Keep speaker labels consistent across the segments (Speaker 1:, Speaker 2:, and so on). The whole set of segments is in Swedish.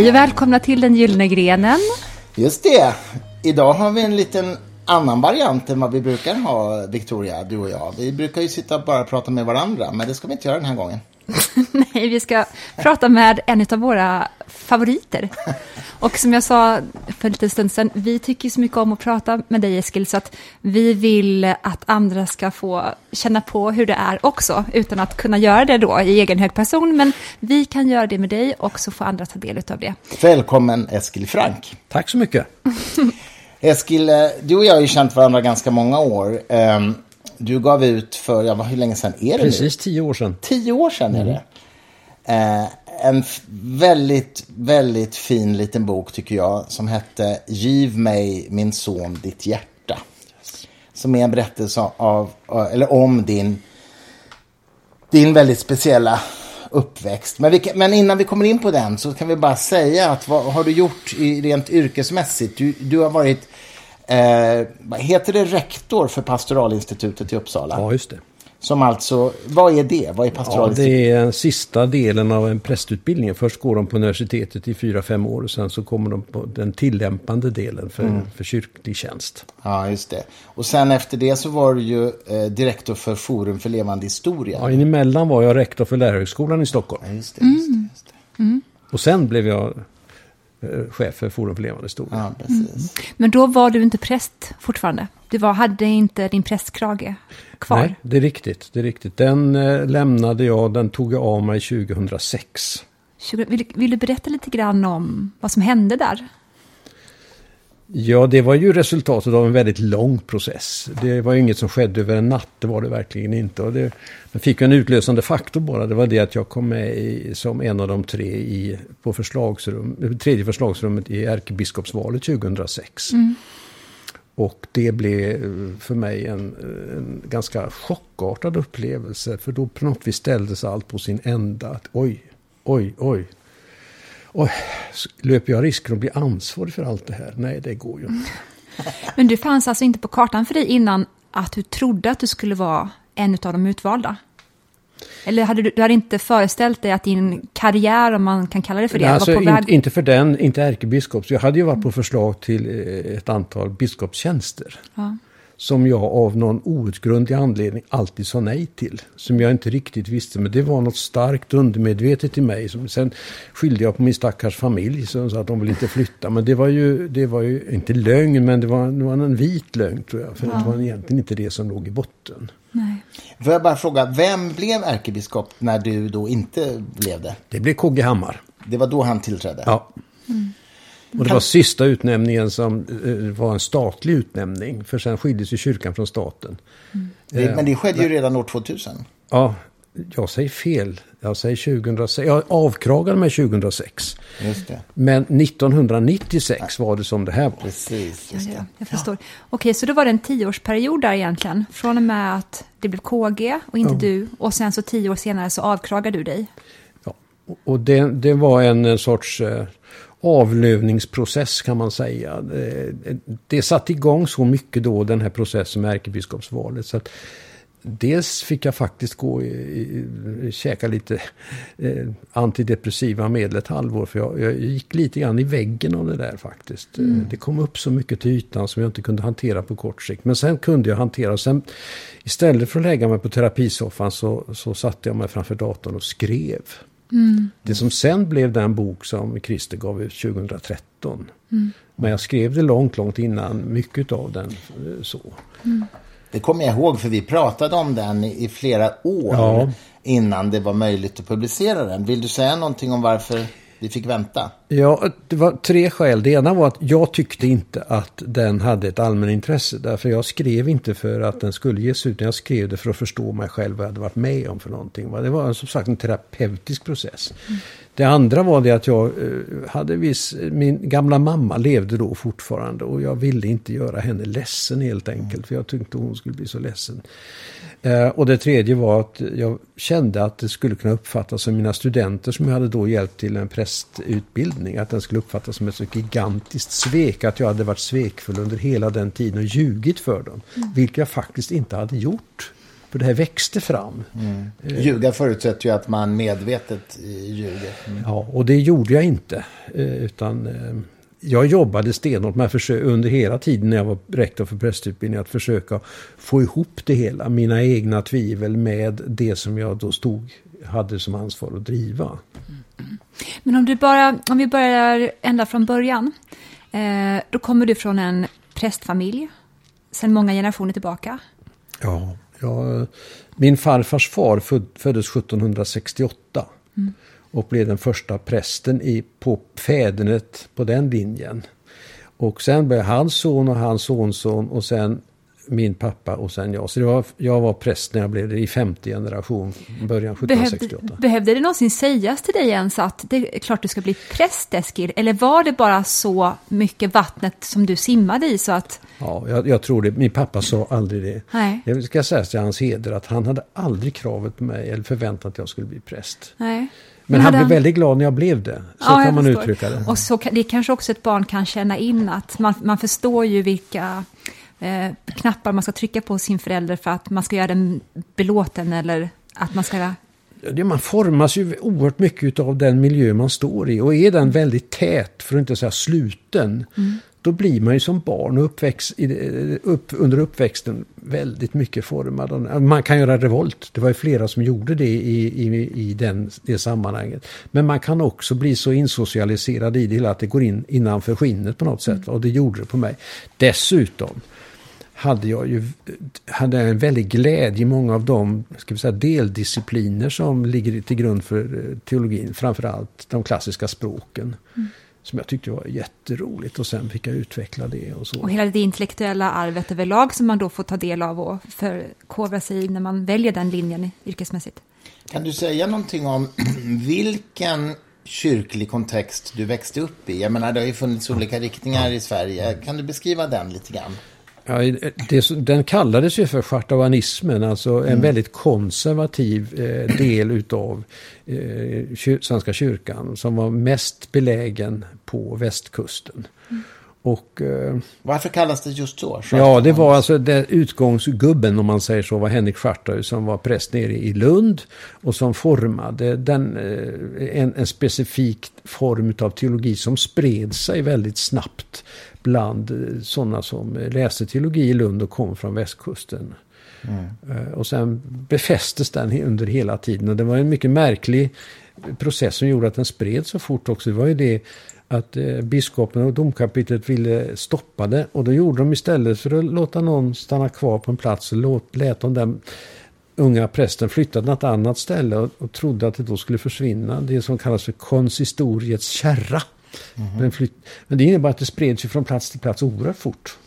Speaker 1: Hej och välkomna till Den gyllene grenen.
Speaker 2: Just det. Idag har vi en liten annan variant än vad vi brukar ha, Victoria, du och jag. Vi brukar ju sitta och bara prata med varandra, men det ska vi inte göra den här gången.
Speaker 1: Nej, vi ska prata med en av våra favoriter. Och som jag sa för en liten stund sedan, vi tycker så mycket om att prata med dig Eskil, så att vi vill att andra ska få känna på hur det är också, utan att kunna göra det då i egen hög person. Men vi kan göra det med dig och så får andra ta del av det.
Speaker 2: Välkommen Eskil Frank.
Speaker 3: Tack så mycket.
Speaker 2: Eskil, eh, du och jag har ju känt varandra ganska många år. Du gav ut för, ja, hur länge sedan är det
Speaker 3: Precis
Speaker 2: nu?
Speaker 3: tio år sedan.
Speaker 2: Tio år sedan är det. Eh, en väldigt, väldigt fin liten bok tycker jag som hette Giv mig min son ditt hjärta. Som är en berättelse av, eller om din, din väldigt speciella uppväxt. Men, vi, men, innan vi kommer in på den så kan vi bara säga att vad har du gjort i, rent yrkesmässigt? Du, du har varit, eh, heter det rektor för pastoralinstitutet i Uppsala?
Speaker 3: Ja, just det.
Speaker 2: Som alltså, vad är det? Vad är pastoralinstitutet?
Speaker 3: Ja, det är den sista delen av en prästutbildning. Först går de på universitetet i fyra, fem år och sen så kommer de på den tillämpande delen för, mm. för kyrklig tjänst.
Speaker 2: Ja, just det. Och sen efter det så var du ju eh, direktor för Forum för levande historia.
Speaker 3: Ja, emellan var jag rektor för Lärarhögskolan i Stockholm.
Speaker 2: Ja, just det, just det, just det.
Speaker 3: Mm. Och sen blev jag chef för Forum för levande historia.
Speaker 2: Ja, precis. Mm.
Speaker 1: Men då var du inte präst fortfarande? Du var, hade inte din prästkrage kvar?
Speaker 3: Nej, det är riktigt. Det är riktigt. Den eh, lämnade jag, den tog jag av mig 2006.
Speaker 1: Vill, vill, du berätta lite grann om vad som hände där?
Speaker 3: Ja, det var ju resultatet av en väldigt lång process. Det var ju inget som skedde över en natt, det var det verkligen inte. Och det, jag fick en utlösande faktor bara, det var det att jag kom med i, som en av de tre i, på förslagsrum, tredje förslagsrummet i ärkebiskopsvalet 2006. Mm. Och det blev för mig en, en, ganska chockartad upplevelse. För då på något vis ställdes allt på sin ända. Att, oj, oj, oj. Oj. Löper jag risken att bli ansvarig för allt det här? Nej, det går ju inte.
Speaker 1: Men du fanns alltså inte på kartan för dig innan att du trodde att du skulle vara en av de utvalda? Eller hade du, du hade inte föreställt dig att din karriär, om man kan kalla det för det,
Speaker 3: alltså,
Speaker 1: var på
Speaker 3: in,
Speaker 1: väg?
Speaker 3: Inte för den, inte ärkebiskop. Jag hade ju varit på förslag till eh, ett antal biskopstjänster. Ja. Som jag av någon outgrundlig anledning alltid sa nej till. Som jag inte riktigt visste, men det var något starkt undermedvetet i mig. Som, sen skyllde jag på min stackars familj som sa att de vill inte flytta. Men det var ju, det var ju inte lögn, men det var, det var en vit lögn tror jag. För ja. det var egentligen inte det som låg i botten.
Speaker 1: Nej.
Speaker 2: Får jag bara fråga, vem blev ärkebiskop när du då inte blev det?
Speaker 3: Det blev KG Hammar.
Speaker 2: Det var då han tillträdde?
Speaker 3: Ja. Mm. Och det var sista utnämningen som var en statlig utnämning. För sen skildes ju kyrkan från staten.
Speaker 2: Mm. men det skedde ju redan år 2000.
Speaker 3: Ja, jag säger fel. Jag säger 2006. Jag avkragade mig 2006.
Speaker 2: Just det.
Speaker 3: Men 1996 var det som det här var.
Speaker 2: Precis,
Speaker 1: just det. Ja, jag förstår. Ja. Okej, så då var det en tioårsperiod där egentligen. Från och med att det blev KG och inte ja. du. Och sen så tio år senare så avkragade du dig.
Speaker 3: Ja, och det, det var en, en sorts eh, avlövningsprocess kan man säga. Det, satte igång så mycket då den här processen med ärkebiskopsvalet. Så att Dels fick jag faktiskt gå och käka lite eh, antidepressiva medel ett halvår. För jag, jag, gick lite grann i väggen av det där faktiskt. Mm. Det kom upp så mycket till ytan som jag inte kunde hantera på kort sikt. Men sen kunde jag hantera. Sen, istället för att lägga mig på terapisoffan så, så satte jag mig framför datorn och skrev. Mm. Det som sen blev den bok som Christer gav ut 2013. Mm. Men jag skrev det långt, långt innan mycket av den eh, så.
Speaker 2: Mm. Det kommer jag ihåg för vi pratade om den i flera år ja. innan det var möjligt att publicera den. Vill du säga någonting om varför vi fick vänta?
Speaker 3: Ja, det var tre skäl. Det ena var att jag tyckte inte att den hade ett allmänintresse. Därför jag skrev inte för att den skulle ges ut. Jag skrev det för att förstå mig själv vad jag hade varit med om för någonting. Det var som sagt en terapeutisk process. Mm. Det andra var det att jag eh, hade viss, min gamla mamma levde då fortfarande och jag ville inte göra henne ledsen helt enkelt. För jag tyckte hon skulle bli så ledsen. Eh, och det tredje var att jag kände att det skulle kunna uppfattas som mina studenter som jag hade då hjälpt till en prästutbildning. Att den skulle uppfattas som ett så gigantiskt svek. Att jag hade varit svekfull under hela den tiden och ljugit för dem. Mm. Vilket jag faktiskt inte hade gjort. För det här växte fram.
Speaker 2: Mm. Ljuga förutsätter ju att man medvetet ljuger. Mm.
Speaker 3: Ja, och det gjorde jag inte. Utan jag jobbade stenhårt med att under hela tiden när jag var rektor för prästutbildning att försöka få ihop det hela. Mina egna tvivel med det som jag då stod, hade som ansvar att driva.
Speaker 1: Men om, du bara, om vi börjar ända från början. Eh, då kommer du från en prästfamilj sedan många generationer tillbaka.
Speaker 3: Ja, ja min farfars far föd, föddes 1768. Mm och blev den första prästen i, på fädernet på den linjen. Och sen blev hans son och hans sonson och sen min pappa och sen jag. Så var, jag var präst när jag blev det i femte generation, början 1768.
Speaker 1: Behövde, behövde det någonsin sägas till dig ens att det är klart du ska bli präst Eskil? Eller var det bara så mycket vattnet som du simmade i så att...
Speaker 3: Ja, jag, jag tror det. Min pappa sa aldrig det.
Speaker 1: Nej.
Speaker 3: Jag ska säga till hans heder att han hade aldrig kravet på mig eller förväntat att jag skulle bli präst.
Speaker 1: Nej.
Speaker 3: Men han blev väldigt glad när jag blev det. Så ja, kan man förstår. uttrycka det.
Speaker 1: Och så, det kanske också ett barn kan känna in att man, man förstår ju vilka eh, knappar man ska trycka på sin förälder för att man ska göra den belåten eller att man ska...
Speaker 3: Man formas ju oerhört mycket av den miljö man står i och är den väldigt tät, för att inte säga sluten, mm då blir man ju som barn uppväxt, upp, under uppväxten väldigt mycket formad. Man kan göra revolt, det var ju flera som gjorde det i, i, i den, det sammanhanget. Men man kan också bli så insocialiserad i det hela att det går in innanför skinnet på något sätt. Mm. Och det gjorde det på mig. Dessutom hade jag ju hade en väldig glädje i många av de ska vi säga, deldiscipliner som ligger till grund för eh, teologin. Framförallt de klassiska språken. Mm som jag tyckte var jätteroligt och sen fick jag utveckla det och så.
Speaker 1: Och hela det intellektuella arvet överlag som man då får ta del av och förkovra sig i när man väljer den linjen yrkesmässigt.
Speaker 2: Kan du säga någonting om vilken kyrklig kontext du växte upp i? Jag menar, det har ju funnits olika riktningar i Sverige. Kan du beskriva den lite grann?
Speaker 3: Ja, det, den kallades ju för schartauanismen, alltså en mm. väldigt konservativ eh, del utav eh, Svenska kyrkan som var mest belägen på västkusten. Mm. Och, eh,
Speaker 2: Varför kallas det just så?
Speaker 3: Ja, det var alltså det, utgångsgubben om man säger så var Henrik Schartau som var präst nere i Lund och som formade den, eh, en, en specifik form av teologi som spred sig väldigt snabbt bland eh, sådana som läste teologi i Lund och kom från västkusten. Mm. Och sen befästes den under hela tiden och det var en mycket märklig process som gjorde att den spred så fort också. Det var ju det att eh, biskopen och domkapitlet ville stoppa det. Och då gjorde de istället för att låta någon stanna kvar på en plats så låt, lät de den unga prästen flytta till något annat ställe och, och trodde att det då skulle försvinna. Det som kallas för konsistoriets kärra. Mm. Men, flytt, men det innebar att det spreds från plats till plats oerhört fort.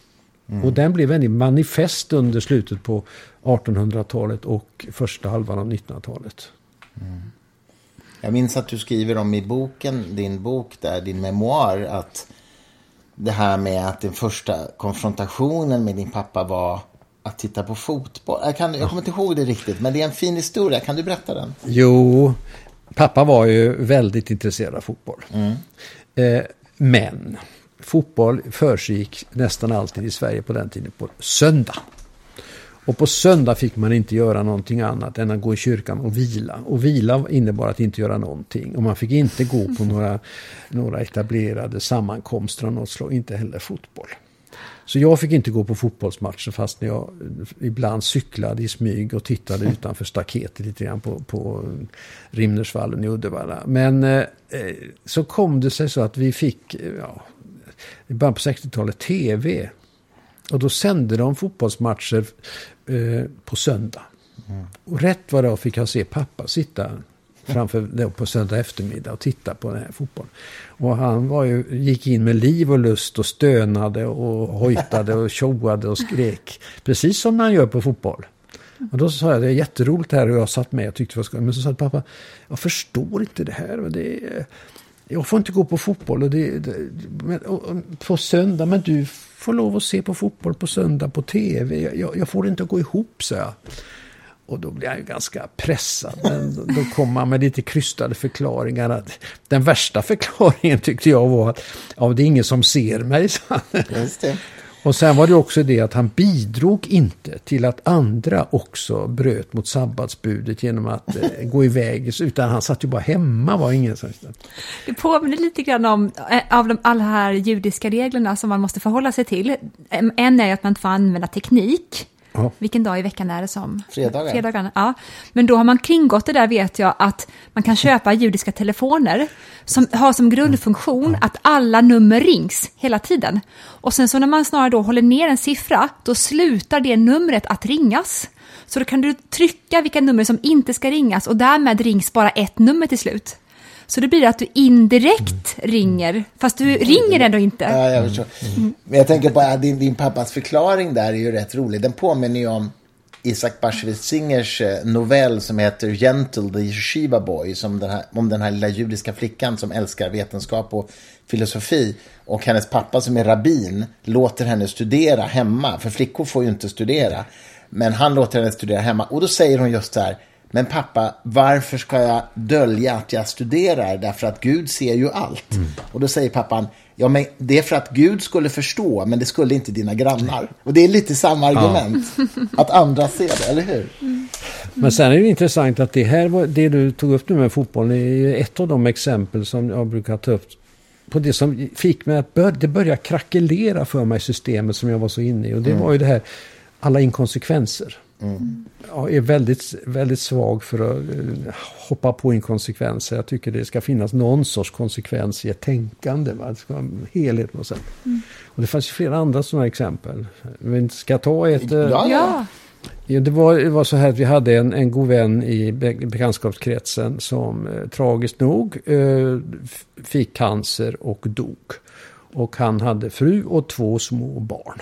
Speaker 3: Mm. Och den blev väldigt manifest under slutet på 1800-talet och första halvan av 1900-talet. Mm.
Speaker 2: Jag minns att du skriver om i boken, din bok där, din memoar, att det här med att den första konfrontationen med din pappa var att titta på fotboll. Jag, kan, jag kommer inte ihåg det riktigt, men det är en fin historia. Kan du berätta den?
Speaker 3: Jo, pappa var ju väldigt intresserad av fotboll. Mm. Eh, men fotboll försiggick nästan alltid i Sverige på den tiden på söndag. Och på söndag fick man inte göra någonting annat än att gå i kyrkan och vila. Och vila innebar att inte göra någonting. Och man fick inte gå på några, några etablerade sammankomster av något slag, inte heller fotboll. Så jag fick inte gå på fotbollsmatcher fast när jag ibland cyklade i smyg och tittade utanför staketet lite grann på, på Rimnersvallen i Uddevalla. Men eh, så kom det sig så att vi fick, eh, ja, i början på 60-talet, tv. Och då sände de fotbollsmatcher eh, på söndag. Mm. Och rätt vad det fick jag se pappa sitta framför på söndag eftermiddag och titta på den här fotbollen. Och han var ju, gick in med liv och lust och stönade och hojtade och tjoade och skrek. Precis som man gör på fotboll. Och då sa jag, det är jätteroligt här och jag satt med och tyckte det var skoj. Men så sa pappa, jag förstår inte det här. Det är, jag får inte gå på fotboll och det, det och, och, på söndag, men du får lov att se på fotboll på söndag på tv. Jag, jag får det inte att gå ihop, så jag. Och då blir han ju ganska pressad. Men då kom han med lite krystade förklaringar. Att, Den värsta förklaringen tyckte jag var att ja, det är ingen som ser mig. Så.
Speaker 2: Just det.
Speaker 3: Och sen var det också det att han bidrog inte till att andra också bröt mot sabbatsbudet genom att eh, gå iväg. Utan han satt ju bara hemma var ingen som...
Speaker 1: Det påminner lite grann om eh, av de, alla här judiska reglerna som man måste förhålla sig till. En är ju att man inte får använda teknik.
Speaker 3: Ja.
Speaker 1: Vilken dag i veckan är det som?
Speaker 2: Fredagar.
Speaker 1: Fredagarna, ja. Men då har man kringgått det där vet jag att man kan köpa judiska telefoner som har som grundfunktion att alla nummer rings hela tiden. Och sen så när man snarare då håller ner en siffra, då slutar det numret att ringas. Så då kan du trycka vilka nummer som inte ska ringas och därmed rings bara ett nummer till slut. Så det blir att du indirekt ringer, fast du ringer ändå inte.
Speaker 2: Ja, jag förstår. Men jag tänker på att din, din pappas förklaring där är ju rätt rolig. Den påminner ju om Isaac Bashevis Singers eh, novell som heter Gentle, the Yeshiva Boy, som den här, om den här lilla judiska flickan som älskar vetenskap och filosofi. Och hennes pappa som är rabbin låter henne studera hemma, för flickor får ju inte studera. Men han låter henne studera hemma. Och då säger hon just så här, men pappa, varför ska jag dölja att jag studerar? Därför att Gud ser ju allt. Och då säger pappan, ja men det är för att Gud skulle förstå, men det skulle inte dina grannar. Och det är lite samma argument. Att andra ser det, eller hur?
Speaker 3: Men sen är det intressant att det här det du tog upp nu med fotbollen är ett av de exempel som jag brukar ta upp på det som fick mig att bör, det börja krackelera för mig systemet som jag var så inne i. Och det var ju det här, alla inkonsekvenser. Jag är väldigt, väldigt svag för att eh, hoppa på inkonsekvenser. Jag tycker det ska finnas någon sorts konsekvens i ett tänkande. Va? Det ska vara en helhet på något sätt. Och det fanns flera andra sådana exempel. Men ska ta ett? eh,
Speaker 2: Ja,
Speaker 1: Ja,
Speaker 3: Ja, det, var, det var så här att vi hade en, en god vän i be- bekantskapskretsen som eh, tragiskt nog eh, fick cancer och dog. Och han hade fru och två små barn.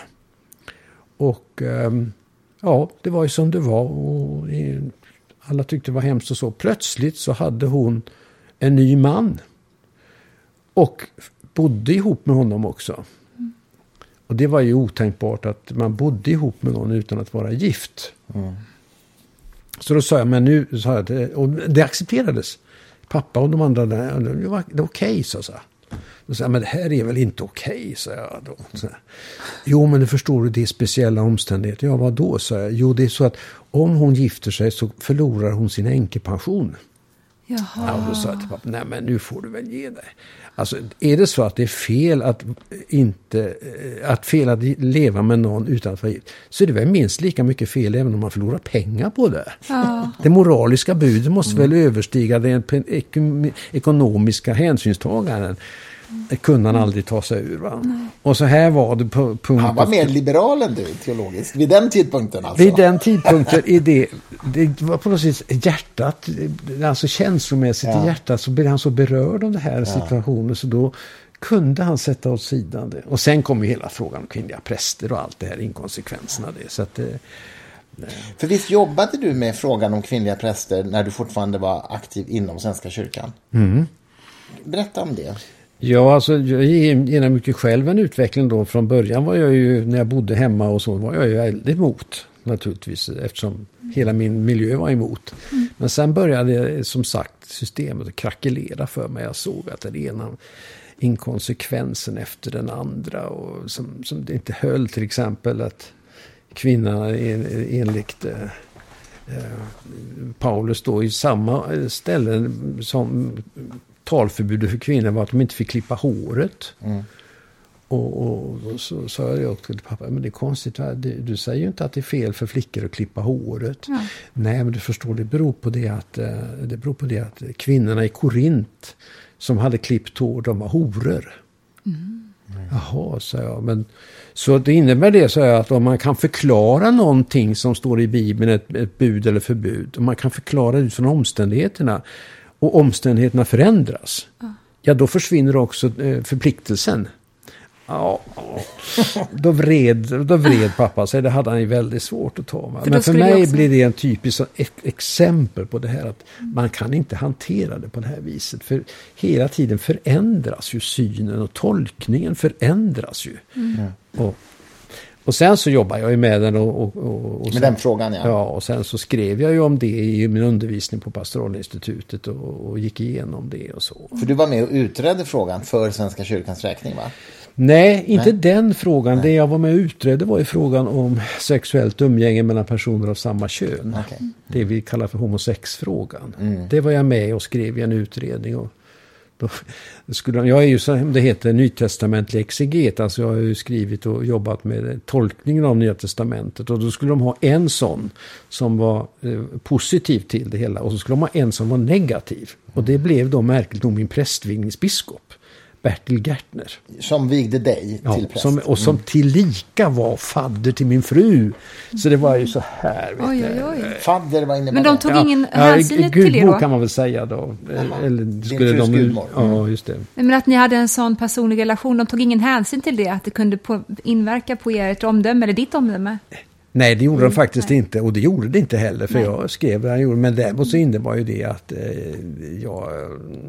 Speaker 3: Och ehm, ja, det var ju som det var. Och, alla tyckte det var hemskt och så. Plötsligt så hade hon en ny man. Och bodde ihop med honom också. Och det var ju otänkbart att man bodde ihop med någon utan att vara gift. Så då sa jag, men nu, sa jag, och det accepterades. Pappa och de andra, där, det var, det var okej, sa jag. Då sa jag, men det här är väl inte okej, sa jag då. Så här. Jo, men det förstår du, det är speciella omständigheter. Ja, vad då, sa jag. Jo, det är så att om hon gifter sig så förlorar hon sin änkepension. Ja,
Speaker 1: jaha.
Speaker 3: och då sa jag till pappa, nej men nu får du väl ge dig. Alltså, är det så att det är fel att inte, eh, att fel att leva med någon utan att vara gift, så är det väl minst lika mycket fel även om man förlorar pengar på det.
Speaker 1: Ja.
Speaker 3: Det moraliska budet måste väl överstiga den ekonomiska hänsynstaganden. Det kunde han aldrig ta sig ur. Va? Och så här var det på punkt
Speaker 2: Han var mer liberal än du, teologiskt. Vid den tidpunkten alltså.
Speaker 3: vid den tidpunkten är det, det var på något sätt hjärtat, alltså känslomässigt
Speaker 2: Ja.
Speaker 3: i hjärtat så blev han så berörd av den här situationen så då kunde han sätta åt sidan det. Och sen kom ju hela frågan om kvinnliga präster och allt det här inkonsekvenserna det. Så att, eh,
Speaker 2: För visst jobbade du med frågan om kvinnliga präster när du fortfarande var aktiv inom Svenska kyrkan? Berätta om det.
Speaker 3: Ja, alltså jag genomgick ju själv en utveckling då. Från början var jag ju, när jag bodde hemma och så, var jag ju väldigt emot naturligtvis. Eftersom hela min miljö var emot. Men sen började som sagt systemet att krackelera för mig. Jag såg att den ena inkonsekvensen efter den andra. Och som, som det inte höll till exempel att kvinnan en- enligt eh, eh, Paulus då i samma eh, ställe som talförbudet för kvinnor var att de inte fick klippa håret. Och, och, och så sa jag också till pappa, men det är konstigt, du, du säger ju inte att det är fel för flickor att klippa håret.
Speaker 1: Ja.
Speaker 3: Nej, men du förstår, det beror på det att, eh, det beror på det att kvinnorna i Korint som hade klippt hår, de var horor. Jaha, sa jag. Men, så det innebär det, sa jag, att om man kan förklara någonting som står i Bibeln, ett, ett bud eller förbud, om man kan förklara det utifrån omständigheterna och omständigheterna förändras, ja då försvinner också eh, förpliktelsen. Ja, då vred, då vred pappa sig. Det hade han ju väldigt svårt att ta. Va?
Speaker 1: För
Speaker 3: Men för mig
Speaker 1: också-
Speaker 3: blir det en typisk exempel på det här att man kan inte hantera det på det här viset. För hela tiden förändras ju synen och tolkningen förändras ju. Och, och sen så jobbar jag ju med den och... och, och, och
Speaker 2: Med
Speaker 3: sen-
Speaker 2: den frågan, ja.
Speaker 3: Ja, och sen så skrev jag ju om det i min undervisning på pastoralinstitutet och, och gick igenom det och så.
Speaker 2: För du var med och utredde frågan för Svenska kyrkans räkning, va?
Speaker 3: Nej, inte Nej. den frågan. Nej. Det jag var med och utredde var ju frågan om sexuellt umgänge mellan personer av samma kön. Okay. Det vi kallar för homosexfrågan. Mm. Det var jag med och skrev i en utredning. Och då skulle, jag är ju som det heter nytestamentlig exeget. Alltså jag har ju skrivit och jobbat med tolkningen av Nya Testamentet. Och då skulle de ha en sån som var eh, positiv till det hela. Och så skulle de ha en som var negativ. Och det blev då märkligt nog min prästvigningsbiskop. Bertil Gärtner.
Speaker 2: Som vigde dig ja, till präst.
Speaker 3: Som, och som mm. tillika var fadder till min fru. Så det var ju så här.
Speaker 1: Oj, oj, oj.
Speaker 2: Fadder, vad innebär
Speaker 1: Men de tog ingen ja, hänsyn till det då?
Speaker 3: kan man väl säga då.
Speaker 2: Eller skulle de, gudmor.
Speaker 3: Ja, just det.
Speaker 1: Men att ni hade en sån personlig relation, de tog ingen hänsyn till det? Att det kunde på, inverka på ert omdöme, eller ditt omdöme?
Speaker 3: Nej, det gjorde mm, de faktiskt nej. inte. Och det gjorde det inte heller. För nej. jag skrev vad jag gjorde. Men däremot så innebar ju det att eh, jag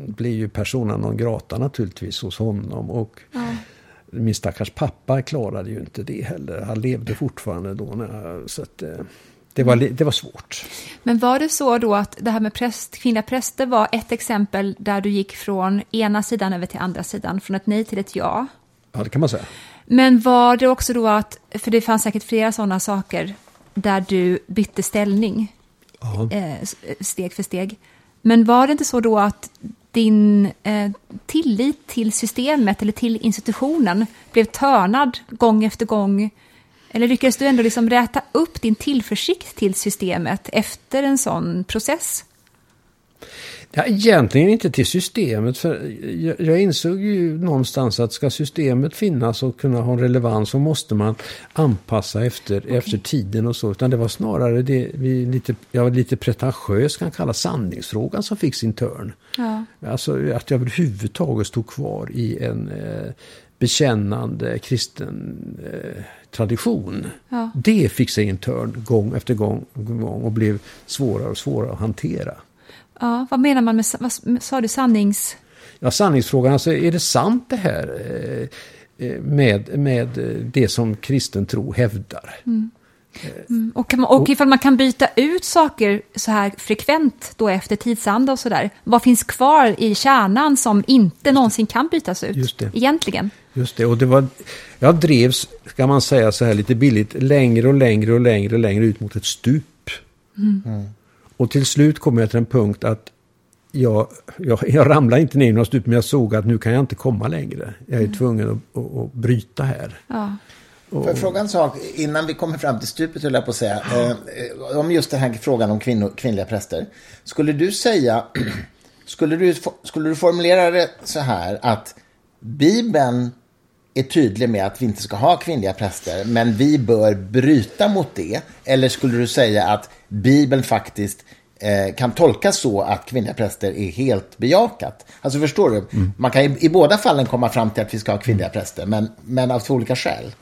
Speaker 3: blev ju persona non grata naturligtvis hos honom. Och ja. min stackars pappa klarade ju inte det heller. Han levde fortfarande då. När, så att, eh, det var, det var svårt.
Speaker 1: Men var det så då att det här med präst, kvinnliga präster var ett exempel där du gick från ena sidan över till andra sidan, från ett nej till ett ja?
Speaker 3: Ja, det kan man säga.
Speaker 1: Men var det också då att, för det fanns säkert flera sådana saker, där du bytte ställning eh, steg för steg. Men var det inte så då att din eh, tillit till systemet eller till institutionen blev törnad gång efter gång? Eller lyckades du ändå liksom räta upp din tillförsikt till systemet efter en sån process?
Speaker 3: Ja, egentligen inte till systemet. För jag, jag, insåg ju någonstans att ska systemet finnas och kunna ha relevans så måste man anpassa efter, okay. efter tiden och så. Utan det var snarare det vi lite, jag lite pretentiöst kan kalla sanningsfrågan som fick sin törn. Ja. Alltså att jag överhuvudtaget stod kvar i en eh, bekännande kristen eh, tradition. Ja. Det fick sig en törn gång efter gång, gång och blev svårare och svårare att hantera.
Speaker 1: Ja, vad menar man med, vad sa du, sannings...
Speaker 3: Ja, sanningsfrågan, alltså är det sant det här eh, eh, med, med det som kristen tro hävdar? Mm.
Speaker 1: Mm. Och, man, och ifall man kan byta ut saker så här frekvent då efter tidsanda och sådär, vad finns kvar i kärnan som inte någonsin kan bytas ut Just det. egentligen?
Speaker 3: Just det, och det var, jag drevs, kan man säga så här lite billigt, längre och längre och längre och längre ut mot ett stup. Mm. Och till slut kom jag till en punkt att jag, jag, jag ramlade inte ner i något stup, men jag såg att nu kan jag inte komma längre. Jag är mm. tvungen att, att, att bryta här. Ja.
Speaker 2: Får jag fråga en sak innan vi kommer fram till stupet, höll jag på att säga. Eh, om just den här frågan om kvinnor, kvinnliga präster. Skulle du säga, skulle du, skulle du formulera det så här att Bibeln är tydlig med att vi inte ska ha kvinnliga präster, men vi bör bryta mot det? Eller skulle du säga att Bibeln faktiskt eh, kan tolkas så att kvinnliga präster är helt bejakat? Alltså förstår du? Mm. Man kan i, i, båda fallen komma fram till att vi ska ha kvinnliga präster, men, men av två olika skäl.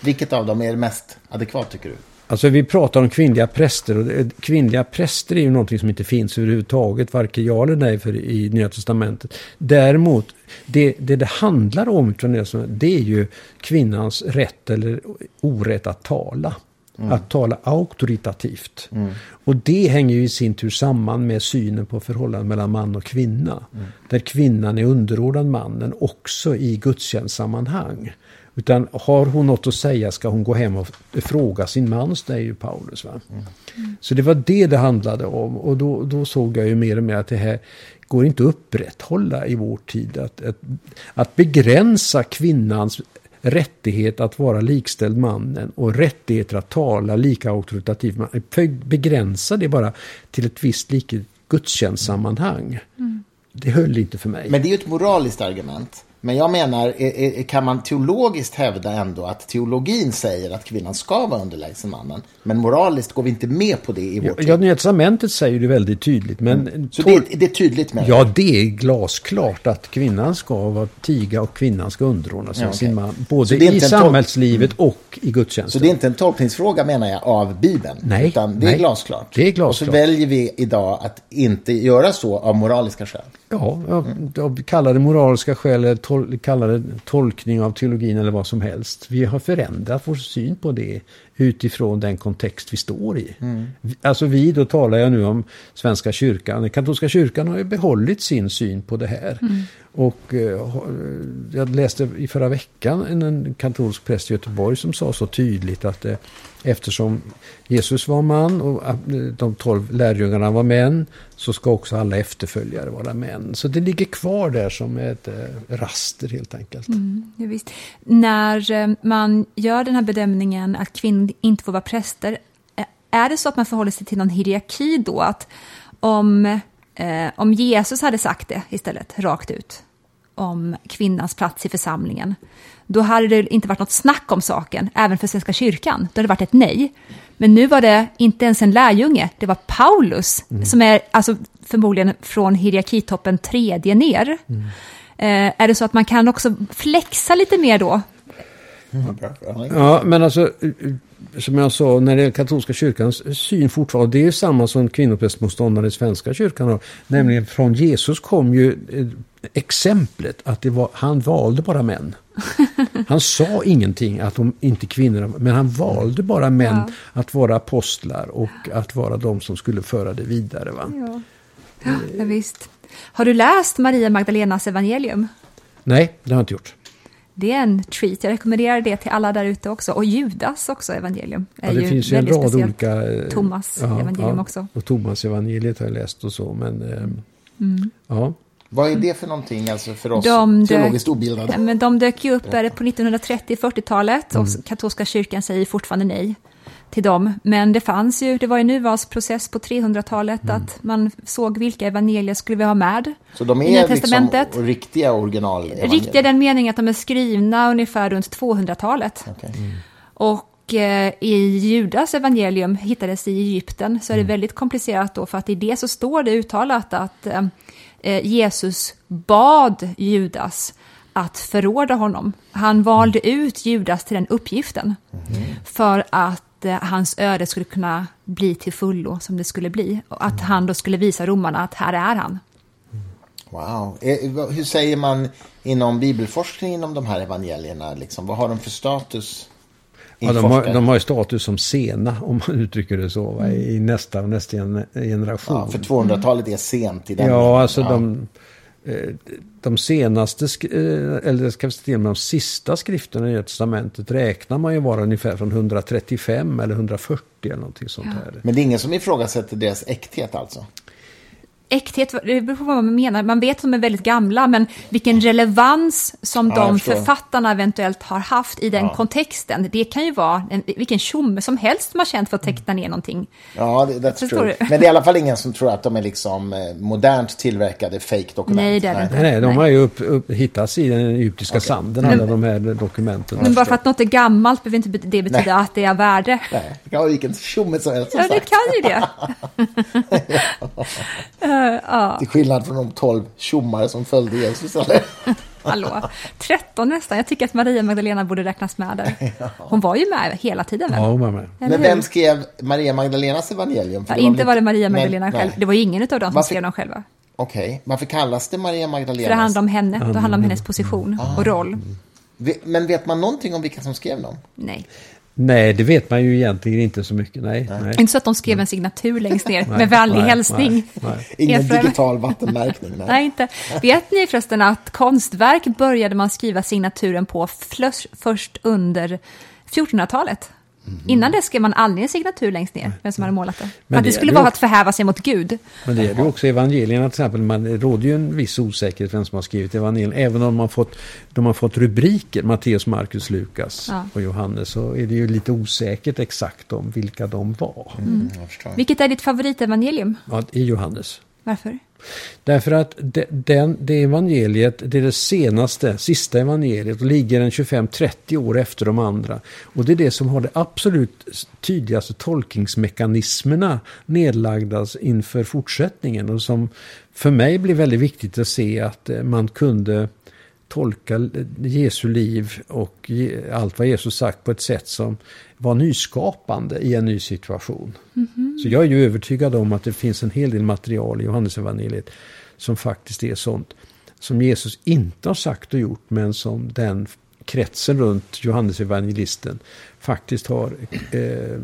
Speaker 2: Vilket av dem är mest adekvat tycker du?
Speaker 3: Alltså vi pratar om kvinnliga präster och kvinnliga präster är ju någonting som inte finns överhuvudtaget, varken ja eller nej för i Nya Testamentet. Däremot, det det, det handlar om det är ju kvinnans rätt eller orätt att tala. Mm. Att tala auktoritativt. Mm. Och det hänger ju i sin tur samman med synen på förhållandet mellan man och kvinna. Mm. Där kvinnan är underordnad mannen också i gudstjänstsammanhang. Utan har hon något att säga ska hon gå hem och fråga sin man, säger ju Paulus. Va? Mm. Så det var det det handlade om. Och då, då såg jag ju mer och mer att det här går inte att upprätthålla i vår tid. Att, att, att begränsa kvinnans rättighet att vara likställd mannen och rättigheter att tala lika auktoritativt. Begränsa det bara till ett visst liket gudstjänstsammanhang. Mm. Det höll inte för mig.
Speaker 2: Men det är ju ett moraliskt argument. Men jag menar, kan man teologiskt hävda ändå att teologin säger att kvinnan ska vara underlägsen mannen? Men moraliskt går vi inte med på det i vår
Speaker 3: tid. Ja, Nya Testamentet säger det väldigt tydligt. Men
Speaker 2: mm. Så det, det, är tydligt med
Speaker 3: Ja, det är glasklart att kvinnan ska vara tiga och kvinnan ska underordna sig ja, okay. sin man. Både i samhällslivet mm. och i gudstjänsten.
Speaker 2: Så det är inte en tolkningsfråga menar jag av Bibeln?
Speaker 3: Nej.
Speaker 2: Utan det är glasklart?
Speaker 3: Det är glasklart.
Speaker 2: Och så väljer vi idag att inte göra så av moraliska skäl?
Speaker 3: Ja, jag, kallar det moraliska skäl, eller tol, kallar det tolkning av teologin eller vad som helst. Vi har förändrat vår syn på det utifrån den kontext vi står i. Alltså vi, då talar jag nu om Svenska kyrkan. Den katolska kyrkan har ju behållit sin syn på det här. Och eh, ha- jag läste i förra veckan en, en katolsk präst i Göteborg som sa så tydligt att eh, eftersom Jesus var man och eh, de tolv lärjungarna var män så ska också alla efterföljare vara män. Så det ligger kvar där som ett eh, raster helt enkelt.
Speaker 1: Ja, visst. När eh, man gör den här bedömningen att kvinnor inte får vara präster, är det så att man förhåller sig till någon hierarki då? Att om, eh, om Jesus hade sagt det istället, rakt ut, om kvinnans plats i församlingen, då hade det inte varit något snack om saken, även för Svenska kyrkan. Då hade det varit ett nej. Men nu var det inte ens en lärjunge, det var Paulus, som är alltså förmodligen från hierarkitoppen tredje ner. Eh, är det så att man kan också flexa lite mer då?
Speaker 3: Ja, men alltså som jag sa, när det är katolska kyrkans syn fortfarande, det är samma som kvinnoprästmotståndare i Svenska kyrkan har. Nämligen från Jesus kom ju eh, exemplet att det var, han valde bara män. Han sa ingenting att de inte kvinnorna, men han valde bara män
Speaker 1: Ja.
Speaker 3: att vara apostlar och att vara de som skulle föra det vidare. Va?
Speaker 1: Ja. Ja, visst. Har du läst Maria Magdalenas evangelium?
Speaker 3: Nej, det har jag inte gjort.
Speaker 1: Det är en treat. Jag rekommenderar det till alla där ute också. Och Judas också evangelium.
Speaker 3: Ja, det
Speaker 1: ju
Speaker 3: finns ju en rad
Speaker 1: speciellt.
Speaker 3: olika... eh,
Speaker 1: Thomas evangelium också.
Speaker 3: Och Thomas evangeliet har jag läst och så, men... ehm,
Speaker 1: Mm.
Speaker 3: Ja.
Speaker 2: Vad är det för någonting alltså för oss
Speaker 1: De dök-
Speaker 2: teologiskt obildade?
Speaker 1: Ja, men de dök ju upp på 1930-40-talet
Speaker 3: Mm.
Speaker 1: och katolska kyrkan säger fortfarande nej till dem. Men det fanns ju, det var ju en urvalsprocess på 300-talet
Speaker 3: Mm.
Speaker 1: att man såg vilka evangelier skulle vi ha med.
Speaker 2: Så de är liksom riktiga original
Speaker 1: Riktiga den meningen att de är skrivna ungefär runt 200-talet.
Speaker 2: Okej.
Speaker 1: Och eh, i Judas evangelium hittades i Egypten så är det
Speaker 3: Mm.
Speaker 1: väldigt komplicerat då för att i det så står det uttalat att eh, eh, Jesus bad Judas att förråda honom. Han valde ut Judas till den uppgiften för att hans öde skulle kunna bli till fullo som det skulle bli. Och att han då skulle visa romarna att här är han.
Speaker 2: Wow. Eh, Hur säger man inom bibelforskning inom de här evangelierna? Liksom? Vad har de för status?
Speaker 3: Ja, de, har, de har ju status som sena, om man uttrycker det så, va? i nästa och nästa gen- generation.
Speaker 2: ja, för 200-talet är sent i den
Speaker 3: Ja,
Speaker 2: meningen.
Speaker 3: alltså
Speaker 2: Ja.
Speaker 3: de, eh, de senaste, eh, eller ska vi säga till och med de sista skrifterna i Nya Testamentet räknar man ju vara ungefär från 135 eller 140 eller någonting sånt här.
Speaker 2: Men det är ingen som ifrågasätter deras äkthet alltså?
Speaker 1: Äkthet, det beror på vad man menar. Man vet att de är väldigt gamla, men vilken relevans som
Speaker 2: Ja,
Speaker 1: de författarna eventuellt har haft i den kontexten, det kan ju vara en, vilken tjomme som helst som har känt för att teckna ner någonting.
Speaker 2: Ja, det, that's
Speaker 1: Förstår
Speaker 2: true.
Speaker 1: du?
Speaker 2: Men det är i alla fall ingen som tror att de är liksom eh, modernt tillverkade fake-dokument.
Speaker 1: Nej, det är det inte.
Speaker 3: Nej, de har ju upp, upp, hittats i den egyptiska sanden, alla de här dokumenten.
Speaker 1: Men bara för att något är gammalt behöver inte det betyda
Speaker 2: Nej.
Speaker 1: att det är värde.
Speaker 2: Nej, det kan vara vilken tjomme som helst som
Speaker 1: Ja, det
Speaker 2: sagt.
Speaker 1: kan ju det. Ja,
Speaker 2: Till skillnad från de tolv tjommar som följde Jesus. Eller?
Speaker 1: hallå. 13 nästan. Jag tycker att Maria Magdalena borde räknas med där. Hon var ju med hela tiden väl?
Speaker 3: Ja, hon var med.
Speaker 2: Men vem skrev Maria Magdalenas evangelium? För
Speaker 1: Ja,
Speaker 2: det var
Speaker 1: inte var det Maria
Speaker 2: Nej,
Speaker 1: Magdalena själv.
Speaker 2: nej.
Speaker 1: Det var ju ingen av dem som
Speaker 2: Varför-
Speaker 1: skrev dem själva.
Speaker 2: Okej, varför kallas det Maria Magdalenas?
Speaker 1: För det handlar om henne. Då handlar det om hennes position
Speaker 2: Ah.
Speaker 1: och roll.
Speaker 2: Ve- Men vet man någonting om vilka som skrev dem?
Speaker 1: Nej.
Speaker 3: Nej, det vet man ju egentligen inte så mycket. Nej, nej.
Speaker 1: Inte så att de skrev en signatur längst ner
Speaker 3: Nej,
Speaker 1: med vänlig
Speaker 3: nej,
Speaker 1: hälsning.
Speaker 3: nej, nej.
Speaker 2: Ingen digital vattenmärkning? Nej.
Speaker 1: Nej, inte. Vet ni förresten att konstverk började man skriva signaturen på först under 1400-talet?
Speaker 3: Mhm.
Speaker 1: Innan det skrev man aldrig en signatur längst ner, vem som hade målat det.
Speaker 3: Men
Speaker 1: att det
Speaker 3: det
Speaker 1: skulle
Speaker 3: är
Speaker 1: vara
Speaker 3: ju-
Speaker 1: att förhäva sig mot Gud.
Speaker 3: Men det är ju också evangelierna till exempel. Man, det råder ju en viss osäkerhet vem som har skrivit evangelierna. Även om man fått, de har fått rubriker, Matteus, Markus, Lukas
Speaker 1: Ja.
Speaker 3: och Johannes. Så är det ju lite osäkert exakt om vilka de var.
Speaker 2: Mm, förstår.
Speaker 1: Vilket är ditt favoritevangelium?
Speaker 3: Ja, I Johannes.
Speaker 1: Varför?
Speaker 3: Därför att det, den, det evangeliet, det är det senaste, sista evangeliet och ligger en 25-30 år efter de andra. Och det är det som har det absolut tydligaste tolkningsmekanismerna nedlagda inför fortsättningen. Och som för mig blir väldigt viktigt att se att eh, man kunde tolka Jesu liv och allt vad Jesus sagt på ett sätt som var nyskapande i en ny situation. Så jag är ju övertygad om att det finns en hel del material i Johannesevangeliet som faktiskt är sånt som Jesus inte har sagt och gjort men som den kretsen runt Johannes evangelisten faktiskt har eh,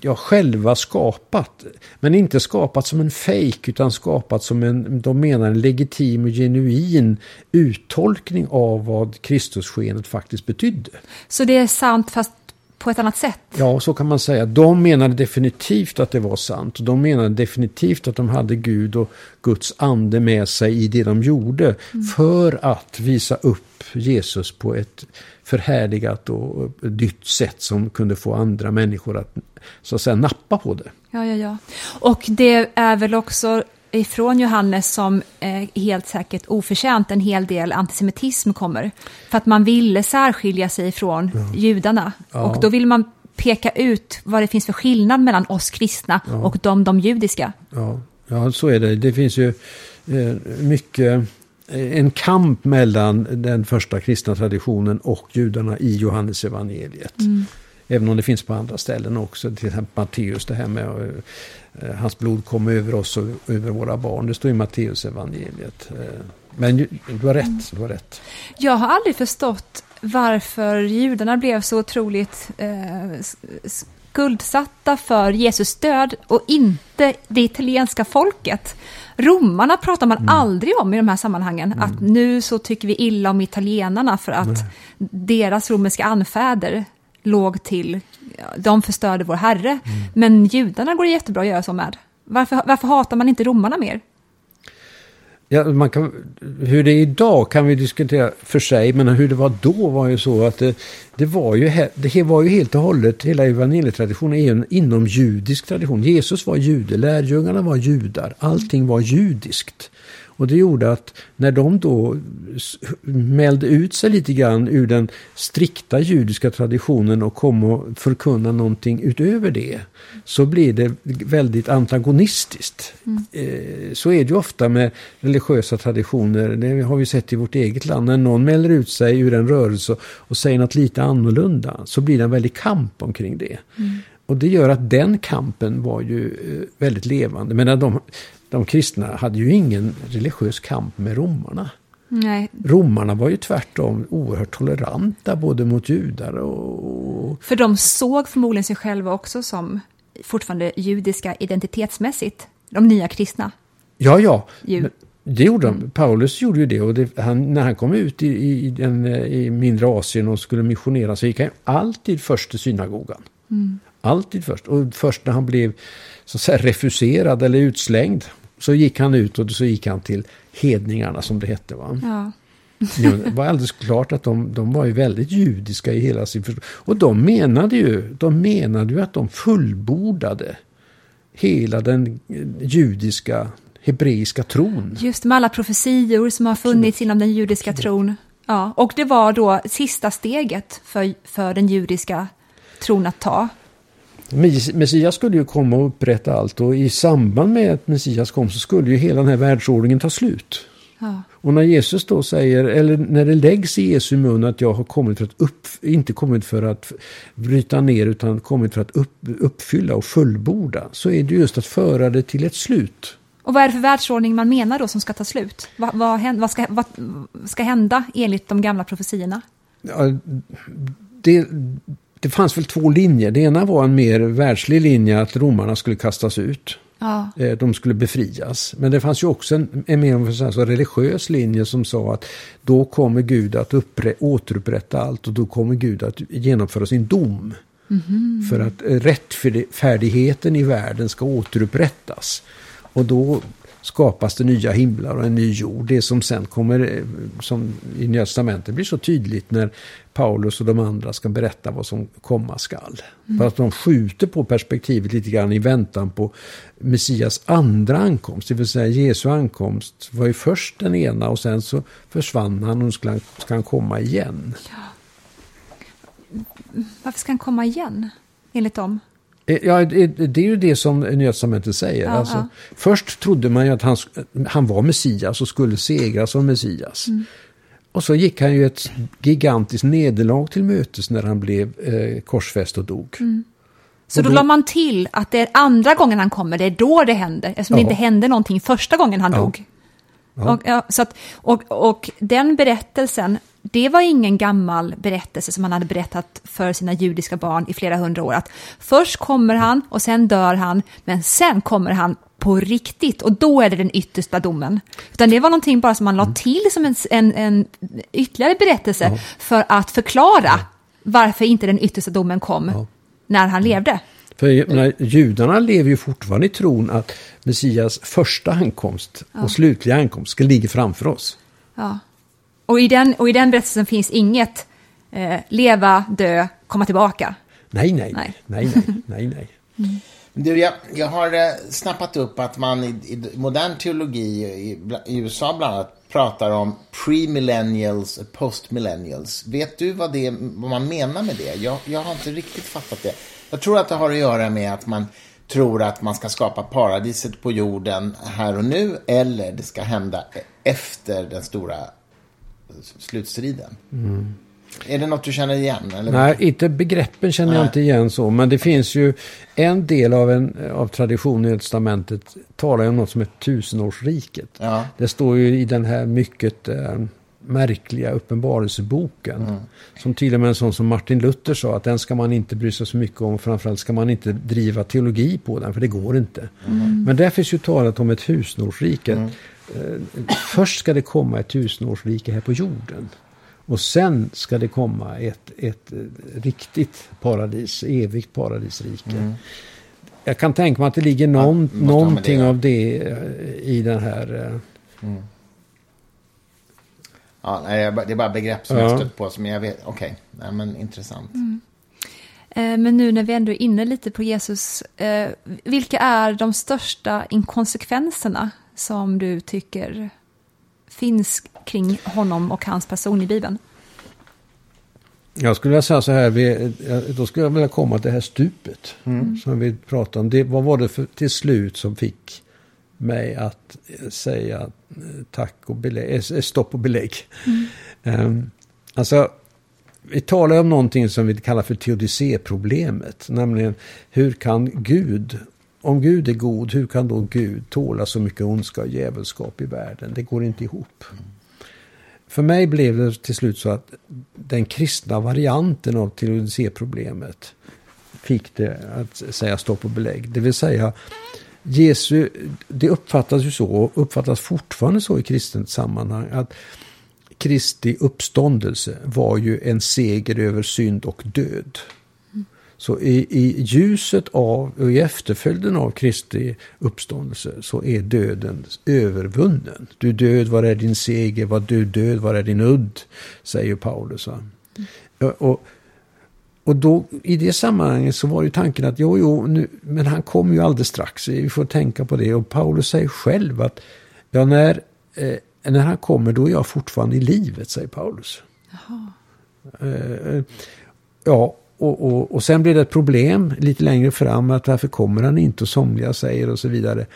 Speaker 3: ja, själva skapat. Men inte skapat som en fejk utan skapat som en, de menar en legitim och genuin uttolkning av vad Kristusskenet faktiskt betydde.
Speaker 1: Så det är sant fast på ett annat sätt?
Speaker 3: Ja, så kan man säga. De menade definitivt att det var sant. De menade definitivt att de hade Gud och Guds ande med sig i det de gjorde. Mm. För att visa upp Jesus på ett förhärligat och nytt sätt som kunde få andra människor att så att säga nappa på det.
Speaker 1: Ja, ja, ja. Och det är väl också ifrån Johannes som eh, helt säkert oförtjänt en hel del antisemitism kommer. För att man ville särskilja sig från ja. judarna. Ja. Och då vill man peka ut vad det finns för skillnad mellan oss kristna ja. och de, de judiska.
Speaker 3: Ja. ja, så är det. Det finns ju eh, mycket en kamp mellan den första kristna traditionen och judarna i Johannes evangeliet. Mm. Även om det finns på andra ställen också. Till exempel Matteus, det här med eh, hans blod kom över oss och över våra barn. Det står i Matteus evangeliet. Eh, men du har rätt, du har rätt.
Speaker 1: Jag har aldrig förstått varför judarna blev så otroligt eh, skuldsatta för Jesus död och inte det italienska folket. Romarna pratar man mm. aldrig om i de här sammanhangen. Mm. Att nu så tycker vi illa om italienarna för att Nej. deras romerska anfäder låg till, de förstörde vår Herre. Mm. Men judarna går det jättebra att göra så med. Varför, varför hatar man inte romarna mer?
Speaker 3: Ja, man kan, hur det är idag kan vi diskutera för sig, men hur det var då var ju så att det, det var, ju, det var ju helt och hållet, hela evangelietraditionen är en inom judisk tradition. Jesus var jude, lärjungarna var judar, allting var judiskt. Och det gjorde att när de då mälde ut sig lite grann ur den strikta judiska traditionen och kom och förkunna någonting utöver det så blir det väldigt antagonistiskt. Mm. Eh, så är det ju ofta med religiösa traditioner. Det har vi sett i vårt eget land. När någon mäler ut sig ur en rörelse och säger något lite annorlunda så blir det en väldig kamp omkring det. Mm. Och det gör att den kampen var ju eh, väldigt levande. Men de, de kristna hade ju ingen religiös kamp med romarna.
Speaker 1: Nej.
Speaker 3: Romarna var ju tvärtom oerhört toleranta både mot judar och...
Speaker 1: För de såg förmodligen sig själva också som fortfarande judiska identitetsmässigt, de nya kristna.
Speaker 3: Ja, ja. Det gjorde de. Paulus gjorde ju det och det, han, när han kom ut i, i, den, i mindre Asien och skulle missionera så gick han alltid först till synagogan. Mm. Alltid först. Och först när han blev så att säga, refuserad eller utslängd så gick han ut och så gick han till hedningarna som det hette. Va?
Speaker 1: Ja.
Speaker 3: det var alldeles klart att de, de var ju väldigt judiska i hela sin förståelse. Och de menade ju, de menade ju att de fullbordade hela den judiska, hebreiska tron.
Speaker 1: Just med alla profetior som har funnits inom den judiska tron. Ja, och det var då sista steget för, för den judiska tron att ta.
Speaker 3: Messias skulle ju komma och upprätta allt och i samband med att Messias kom så skulle ju hela den här världsordningen ta slut.
Speaker 1: Ja.
Speaker 3: Och när Jesus då säger, eller när det läggs i Jesu mun att jag har kommit för att upp, inte kommit för att bryta ner utan kommit för att upp, uppfylla och fullborda, så är det just att föra det till ett slut.
Speaker 1: Och vad är det för världsordning man menar då som ska ta slut? Vad, vad, vad, ska, vad ska hända enligt de gamla profetierna?
Speaker 3: Ja, det, det fanns väl två linjer. Det ena var en mer världslig linje att romarna skulle kastas ut.
Speaker 1: Ja.
Speaker 3: Eh, de skulle befrias. Men det fanns ju också en, en mer så religiös linje som sa att då kommer Gud att uppre, återupprätta allt och då kommer Gud att genomföra sin dom.
Speaker 1: Mm.
Speaker 3: För att rättfärdigheten i världen ska återupprättas. Och då skapas det nya himlar och en ny jord. Det som sen kommer, eh, som i Nya Testamentet blir så tydligt när Paulus och de andra ska berätta vad som komma skall. Mm. För att de skjuter på perspektivet lite grann i väntan på Messias andra ankomst. Det vill säga Jesu ankomst var ju först den ena och sen så försvann han och ska ska han komma igen. Ja.
Speaker 1: Varför ska han komma igen, enligt dem?
Speaker 3: Eh, ja, det är ju det som Testamentet säger. Ja, alltså, ja. Först trodde man ju att han, han var Messias och skulle segra som Messias. Mm. Och så gick han ju ett gigantiskt nederlag till mötes när han blev eh, korsfäst och dog.
Speaker 1: Mm. Så och då, då la man till att det är andra gången han kommer, det är då det händer, eftersom ja. det inte hände någonting första gången han dog. Och, så att, och, och den berättelsen det var ingen gammal berättelse som han hade berättat för sina judiska barn i flera hundra år. Att först kommer han och sen dör han, men sen kommer han på riktigt och då är det den yttersta domen. Utan det var någonting bara som man la
Speaker 3: Mm.
Speaker 1: till som en, en, en ytterligare berättelse för att förklara varför inte den yttersta domen kom
Speaker 3: Ja.
Speaker 1: när han levde.
Speaker 3: För menar, judarna lever ju fortfarande i tron att Messias första ankomst och slutliga ankomst ska ligga framför oss.
Speaker 1: Ja. Och, i den, och i den berättelsen finns inget eh, leva, dö, komma tillbaka.
Speaker 3: Nej, nej,
Speaker 1: Nej.
Speaker 3: nej, nej, nej, nej. nej.
Speaker 2: Du, jag, jag har eh, snappat upp att man i, i modern teologi i, i USA bland annat pratar om pre-millennials och post-millennials. Vet du vad, det, vad man menar med det? Jag, jag har inte riktigt fattat det. Jag tror att det har att göra med att man tror att man ska skapa paradiset på jorden här och nu eller det ska hända efter den stora slutstriden. Är det något du känner igen? Eller?
Speaker 3: Nej, inte begreppen känner jag
Speaker 2: Nej.
Speaker 3: inte igen så. Men det finns ju en del av, en, av traditionen i testamentet talar ju om något som är tusenårsriket.
Speaker 2: Ja.
Speaker 3: Det står ju i den här mycket eh, märkliga uppenbarelseboken. Som till och med en sån som Martin Luther sa att den ska man inte bry sig så mycket om. Framförallt ska man inte driva teologi på den för det går inte. Men där finns ju talat om ett tusenårsrike. Eh, först ska det komma ett tusenårsrike här på jorden. Och sen ska det komma ett, ett eh, riktigt paradis, evigt paradisrike. Jag kan tänka mig att det ligger någon, någonting
Speaker 2: det.
Speaker 3: av det eh, i den här... eh,
Speaker 2: Ja, det är bara begrepp som
Speaker 3: Ja.
Speaker 2: jag stött på som jag vet. Okej, nej, men intressant.
Speaker 1: Eh, men nu när vi ändå är inne lite på Jesus, eh, vilka är de största inkonsekvenserna som du tycker finns kring honom och hans person i Bibeln?
Speaker 3: Jag skulle vilja säga så här, vi, eh, då skulle jag vilja komma till det här stupet. Som vi pratade om. Det, vad var det för, till slut som fick mig att eh, säga eh, tack och belägg, stopp och belägg. Ehm, alltså, vi talar om någonting som vi kallar för teodicéproblemet. Nämligen hur kan Gud, om Gud är god, hur kan då Gud tåla så mycket ondska och djävulskap i världen? Det går inte ihop. För mig blev det till slut så att den kristna varianten av teodicéproblemet fick det att säga stopp och belägg. Det vill säga, Jesu, det uppfattas ju så, och uppfattas fortfarande så i kristet sammanhang, att Kristi uppståndelse var ju en seger över synd och död. Så i, i ljuset av och i efterföljden av Kristi uppståndelse så är döden övervunnen. Du död, var är din seger? Var du död, var är din udd? Säger Paulus. Va? Och, och då, i det sammanhanget så var ju tanken att jo, jo, nu, men han kommer ju alldeles strax. Vi får tänka på det. Och Paulus säger själv att ja, när, eh, när han kommer då är jag fortfarande i livet, säger Paulus. Eh, ja, och, och, och sen blir det ett problem lite längre fram att varför kommer han inte och somliga säger och så vidare.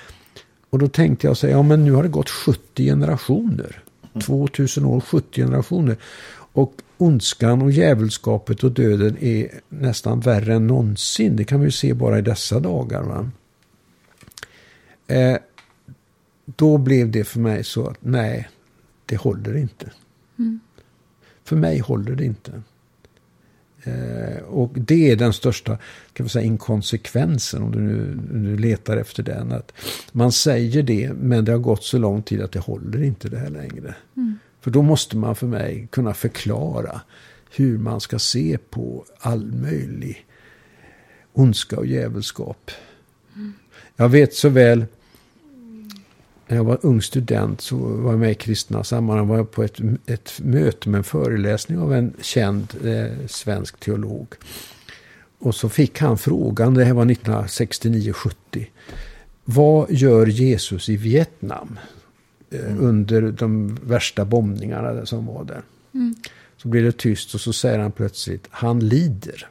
Speaker 3: Och då tänkte jag säga, ja men nu har det gått 70 generationer. 2000 år, 70 generationer. Och ondskan och djävulskapet och döden är nästan värre än någonsin. Det kan vi ju se bara i dessa dagar. Va? Eh, då blev det för mig så att nej, det håller inte. För mig håller det inte. Eh, och det är den största kan vi säga, inkonsekvensen om du nu, nu letar efter den. Att man säger det men det har gått så lång tid att det håller inte det här längre. För då måste man för mig kunna förklara hur man ska se på all möjlig ondska och djävulskap. Jag vet så väl när jag var ung student så var jag med i kristna sammanhang. var jag på ett, ett möte med en föreläsning av en känd eh, svensk teolog. Och så fick han frågan, det här var 1969-70. Vad gör Jesus i Vietnam eh, under de värsta bombningarna som var där? Så blir det tyst och så säger han plötsligt, han lider.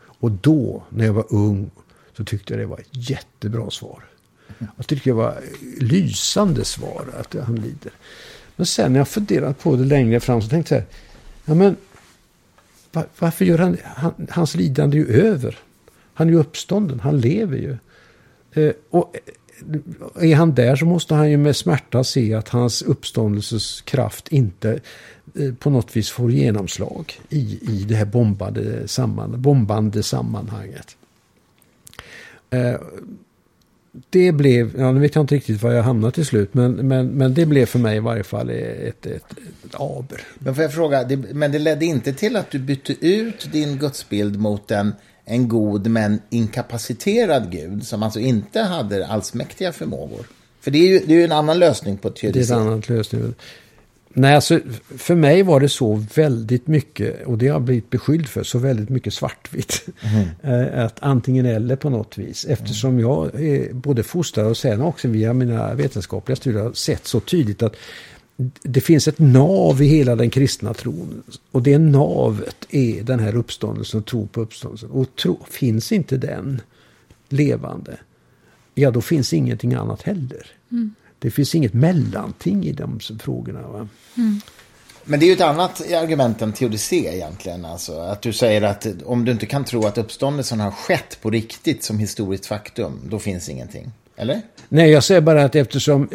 Speaker 3: Och då, när jag var ung, så tyckte jag det var ett jättebra svar. Jag tycker det var lysande svar att han lider. Men sen när jag funderat på det längre fram så tänkte jag, ja men varför gör han, han, hans lidande är ju över. Han är ju uppstånden, han lever ju. Eh, och eh, är han där så måste han ju med smärta se att hans uppståndelses kraft inte eh, på något vis får genomslag i, i det här bombade, samman, bombande sammanhanget. Eh, det blev, ja nu vet jag inte riktigt var jag hamnade till slut, men, men, men det blev för mig i varje fall ett, ett, ett aber.
Speaker 2: Men får jag fråga, det, men det ledde inte till att du bytte ut din gudsbild mot en, en god men inkapaciterad gud som alltså inte hade allsmäktiga förmågor? För det är ju, det är ju en annan lösning på teodicé.
Speaker 3: Det är en annan lösning. Nej, alltså, för mig var det så väldigt mycket, och det har jag blivit beskylld för, så väldigt mycket svartvitt. Mm. att antingen eller på något vis. Eftersom mm. jag är både fostrad och sen också via mina vetenskapliga studier har sett så tydligt att det finns ett nav i hela den kristna tron. Och det navet är den här uppståndelsen, tro på uppståndelsen. Och tro, finns inte den levande, ja då finns ingenting annat heller. Mm. Det finns inget mellanting i de frågorna. Va? Mm.
Speaker 2: Men det är ju ett annat argument än teodicé egentligen. Alltså, att du säger att om du inte kan tro att uppståndelsen har skett på riktigt som historiskt faktum, då finns ingenting. Eller?
Speaker 3: Nej, jag säger bara att eftersom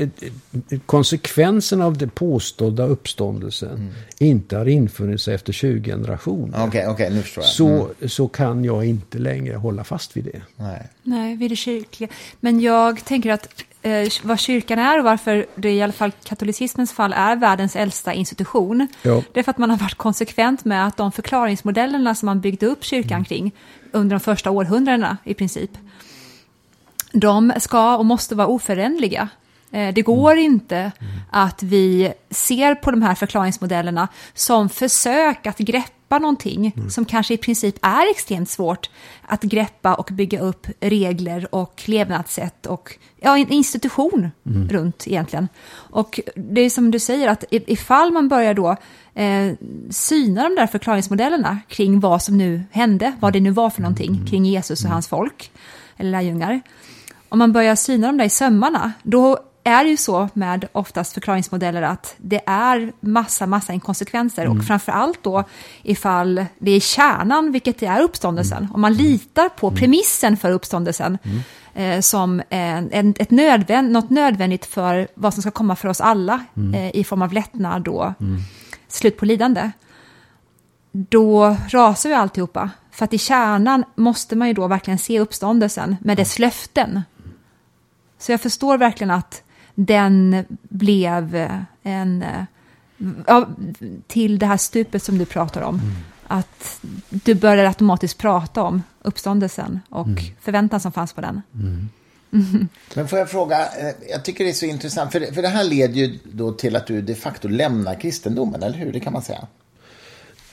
Speaker 3: konsekvensen av den påstådda uppståndelsen mm. inte har infunnit sig efter 20 generationer.
Speaker 2: Okay, okay, nu förstår jag.
Speaker 3: Så, mm. så kan jag inte längre hålla fast vid det.
Speaker 1: Nej, Nej vid det kyrkliga. Men jag tänker att eh, vad kyrkan är och varför det i alla fall katolicismens fall är världens äldsta institution. Ja. Det är för att man har varit konsekvent med att de förklaringsmodellerna som man byggde upp kyrkan mm. kring under de första århundradena i princip, de ska och måste vara oföränderliga. Eh, det går mm. inte mm. att vi ser på de här förklaringsmodellerna som försök att greppa greppa någonting mm. som kanske i princip är extremt svårt att greppa och bygga upp regler och levnadssätt och ja, en institution mm. runt egentligen. Och det är som du säger att ifall man börjar då eh, syna de där förklaringsmodellerna kring vad som nu hände, vad det nu var för någonting mm. kring Jesus och mm. hans folk, eller lärjungar. Om man börjar syna dem där i sömmarna, då är det ju så med oftast förklaringsmodeller att det är massa, massa inkonsekvenser mm. och framför allt då ifall det är kärnan, vilket det är uppståndelsen, mm. om man litar på mm. premissen för uppståndelsen mm. eh, som en, ett nödvänd, något nödvändigt för vad som ska komma för oss alla mm. eh, i form av lättnad mm. slut på lidande, då rasar ju alltihopa. För att i kärnan måste man ju då verkligen se uppståndelsen med dess löften. Så jag förstår verkligen att den blev en... Ja, till det här stupet som du pratar om. Mm. Att du började automatiskt prata om uppståndelsen och mm. förväntan som fanns på den. Mm.
Speaker 2: Men får jag fråga, eh, jag tycker det är så intressant, för, för det här leder ju då till att du de facto lämnar kristendomen, eller hur? Det kan man säga.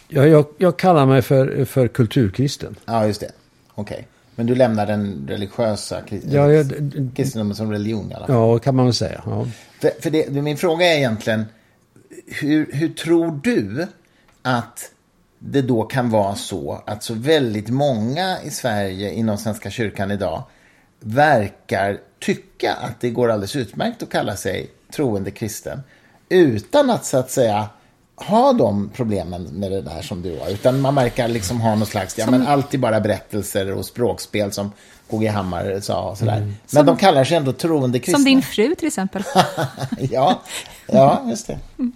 Speaker 3: Ja, jag, jag kallar mig för, för kulturkristen.
Speaker 2: Ja, just det. Okej. Okay. Men du lämnar den religiösa
Speaker 3: ja, jag,
Speaker 2: kristendomen som religion i alla
Speaker 3: fall. Ja, kan man väl säga. Ja.
Speaker 2: För, för det, min fråga är egentligen, hur, hur tror du att det då kan vara så att så väldigt många i Sverige inom Svenska kyrkan idag verkar tycka att det går alldeles utmärkt att kalla sig troende kristen utan att så att säga ha de problemen med det där som du har. Utan man märker liksom ha någon slags, ja men alltid bara berättelser och språkspel som KG Hammar sa och sådär. Mm. Men som, de kallar sig ändå troende kristna.
Speaker 1: Som din fru till exempel.
Speaker 2: ja, ja, just det. Mm.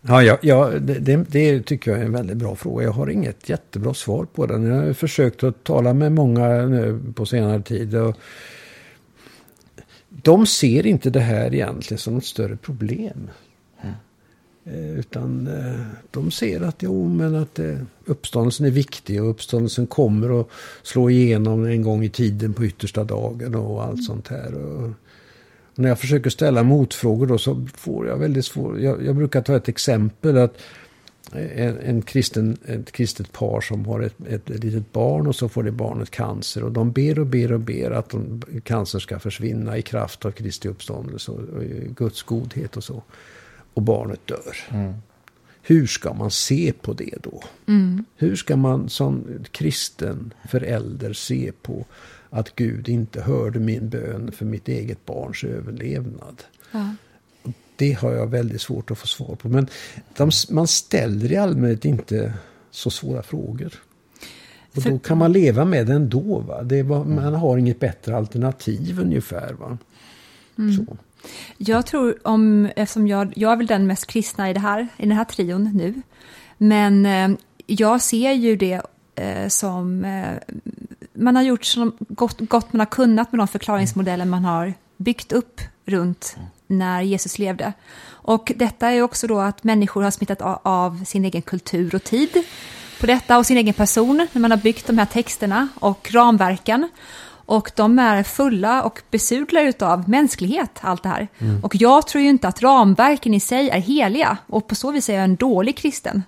Speaker 3: Ja, ja, ja det, det, tycker jag är en väldigt bra fråga. Jag har inget jättebra svar på den. Jag har försökt att tala med många nu på senare tid. Och de ser inte det här egentligen som något större problem. Eh, utan eh, de ser att jo, men att eh, uppståndelsen är viktig och uppståndelsen kommer att slå igenom en gång i tiden på yttersta dagen och allt sånt här. Och när jag försöker ställa motfrågor då så får jag väldigt svårt. Jag, jag, brukar ta ett exempel att en, en kristen, ett kristet par som har ett, ett, litet barn och så får det barnet cancer och de ber och ber och ber att de, cancer ska försvinna i kraft av Kristi uppståndelse och, och Guds godhet och så och barnet dör. Mm. Hur ska man se på det då? Mm. Hur ska man som kristen förälder se på att Gud inte hörde min bön för mitt eget barns överlevnad? Ja. Det har jag väldigt svårt att få svar på. Men de, man ställer i allmänhet inte så svåra frågor. Och då kan man leva med det ändå. Va? Det var, man har inget bättre alternativ ungefär. Va? Så.
Speaker 1: Jag tror om, eftersom jag, jag är väl den mest kristna i, det här, i den här trion nu, men eh, jag ser ju det eh, som eh, man har gjort så gott, gott man har kunnat med de förklaringsmodeller man har byggt upp runt när Jesus levde. Och detta är också då att människor har smittat av sin egen kultur och tid på detta och sin egen person när man har byggt de här texterna och ramverken. Och de är fulla och besudlade utav mänsklighet, allt det här. Och jag tror ju inte att ramverken i sig är heliga. Och på så vis är jag en dålig kristen.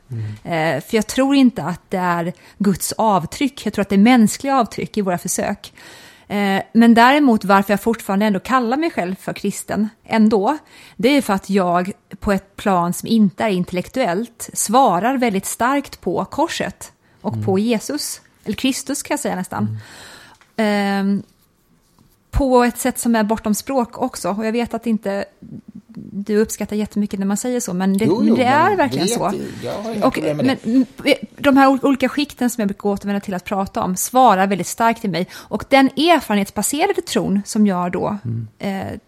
Speaker 1: Eh, för jag tror inte att det är Guds avtryck. Jag tror att det är mänskliga avtryck i våra försök. Eh, Men däremot varför jag fortfarande ändå kallar mig själv för kristen ändå, det är för att jag på ett plan som inte är intellektuellt svarar väldigt starkt på korset och på Jesus, eller Kristus kan jag säga nästan. Ehm, på ett sätt som är bortom språk också. Och jag vet att inte du uppskattar jättemycket när man säger så, men det,
Speaker 2: Jo, jo,
Speaker 1: det är verkligen
Speaker 2: det
Speaker 1: så. Och, men, mm, de här ol- olika skikten som jag brukar återvända till att prata om svarar väldigt starkt i mig. Och den erfarenhetsbaserade tron som jag då
Speaker 2: Mm.
Speaker 1: eh,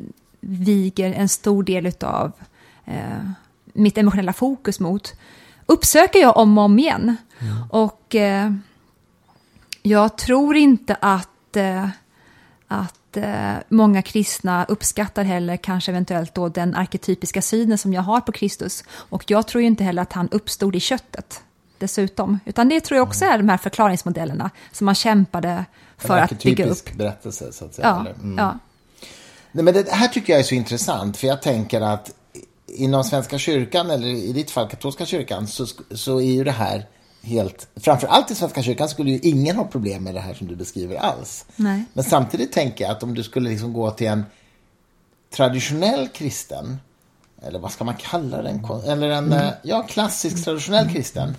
Speaker 1: viger en stor del av eh, mitt emotionella fokus mot, uppsöker jag om och om igen.
Speaker 2: Mm.
Speaker 1: Och eh, jag tror inte att, eh, att eh, många kristna uppskattar heller kanske eventuellt då den arketypiska synen som jag har på Kristus. Och jag tror ju inte heller att han uppstod i köttet dessutom. Utan det tror jag också är de här förklaringsmodellerna som man kämpade för
Speaker 2: en
Speaker 1: att bygga upp.
Speaker 2: arketypisk berättelse, så att säga.
Speaker 1: Ja?
Speaker 2: Mm.
Speaker 1: ja.
Speaker 2: Nej, men det här tycker jag är så intressant, för jag tänker att inom Svenska kyrkan, eller i ditt fall katolska kyrkan, så, så är ju det här helt... Framför allt i Svenska kyrkan skulle ju ingen ha problem med det här som du beskriver alls.
Speaker 1: Nej.
Speaker 2: Men samtidigt tänker jag att om du skulle liksom gå till en traditionell kristen, eller vad ska man kalla den? Eller en
Speaker 1: Mm.
Speaker 2: eh, ja, klassisk traditionell kristen.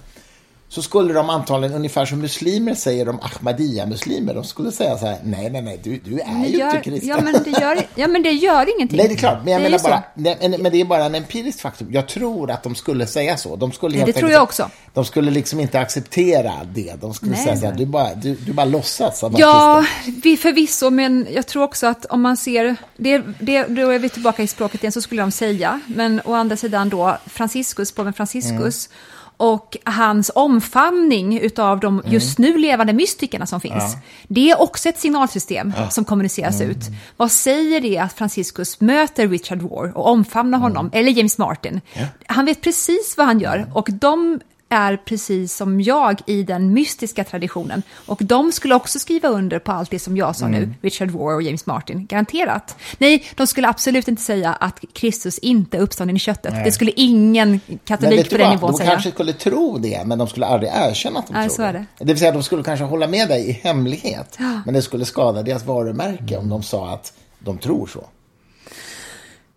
Speaker 2: Så skulle de antagligen, ungefär som muslimer säger om Ahmadiyya-muslimer, de skulle säga så här, nej, nej, nej, du, du är
Speaker 1: Men
Speaker 2: ju
Speaker 1: gör,
Speaker 2: inte kristen.
Speaker 1: ja, men det gör, ja, men det gör ingenting.
Speaker 2: Nej, det är klart. Men jag
Speaker 1: Det är
Speaker 2: menar bara, nej, men det är bara en empirisk faktum. Jag tror att de skulle säga så. De skulle helt
Speaker 1: det tror jag också.
Speaker 2: De skulle liksom inte acceptera det. De skulle
Speaker 1: Nej,
Speaker 2: säga så här,
Speaker 1: nej.
Speaker 2: du bara, du, du bara låtsas att
Speaker 1: Ja, vi förvisso, men jag tror också att om man ser, det, det, då är vi tillbaka i språket igen, så skulle de säga, men å andra sidan då Franciscus, påven Franciscus, och hans omfamning utav de just nu levande mystikerna som finns. Det är också ett signalsystem som kommuniceras ut. Vad säger det att Franciscus möter Richard War och omfamnar honom, eller James Martin? Han vet precis vad han gör och de är precis som jag i den mystiska traditionen. Och de skulle också skriva under på allt det som jag sa nu, Richard War och James Martin, garanterat. Nej, de skulle absolut inte säga att Kristus inte är uppstånden i köttet. Det skulle ingen katolik på den nivån
Speaker 2: De
Speaker 1: säga.
Speaker 2: kanske skulle tro det, men de skulle aldrig erkänna att de
Speaker 1: Nej,
Speaker 2: tror
Speaker 1: det.
Speaker 2: det. vill säga, de skulle kanske hålla med dig i hemlighet. Men det skulle skada deras varumärke om de sa att de tror så.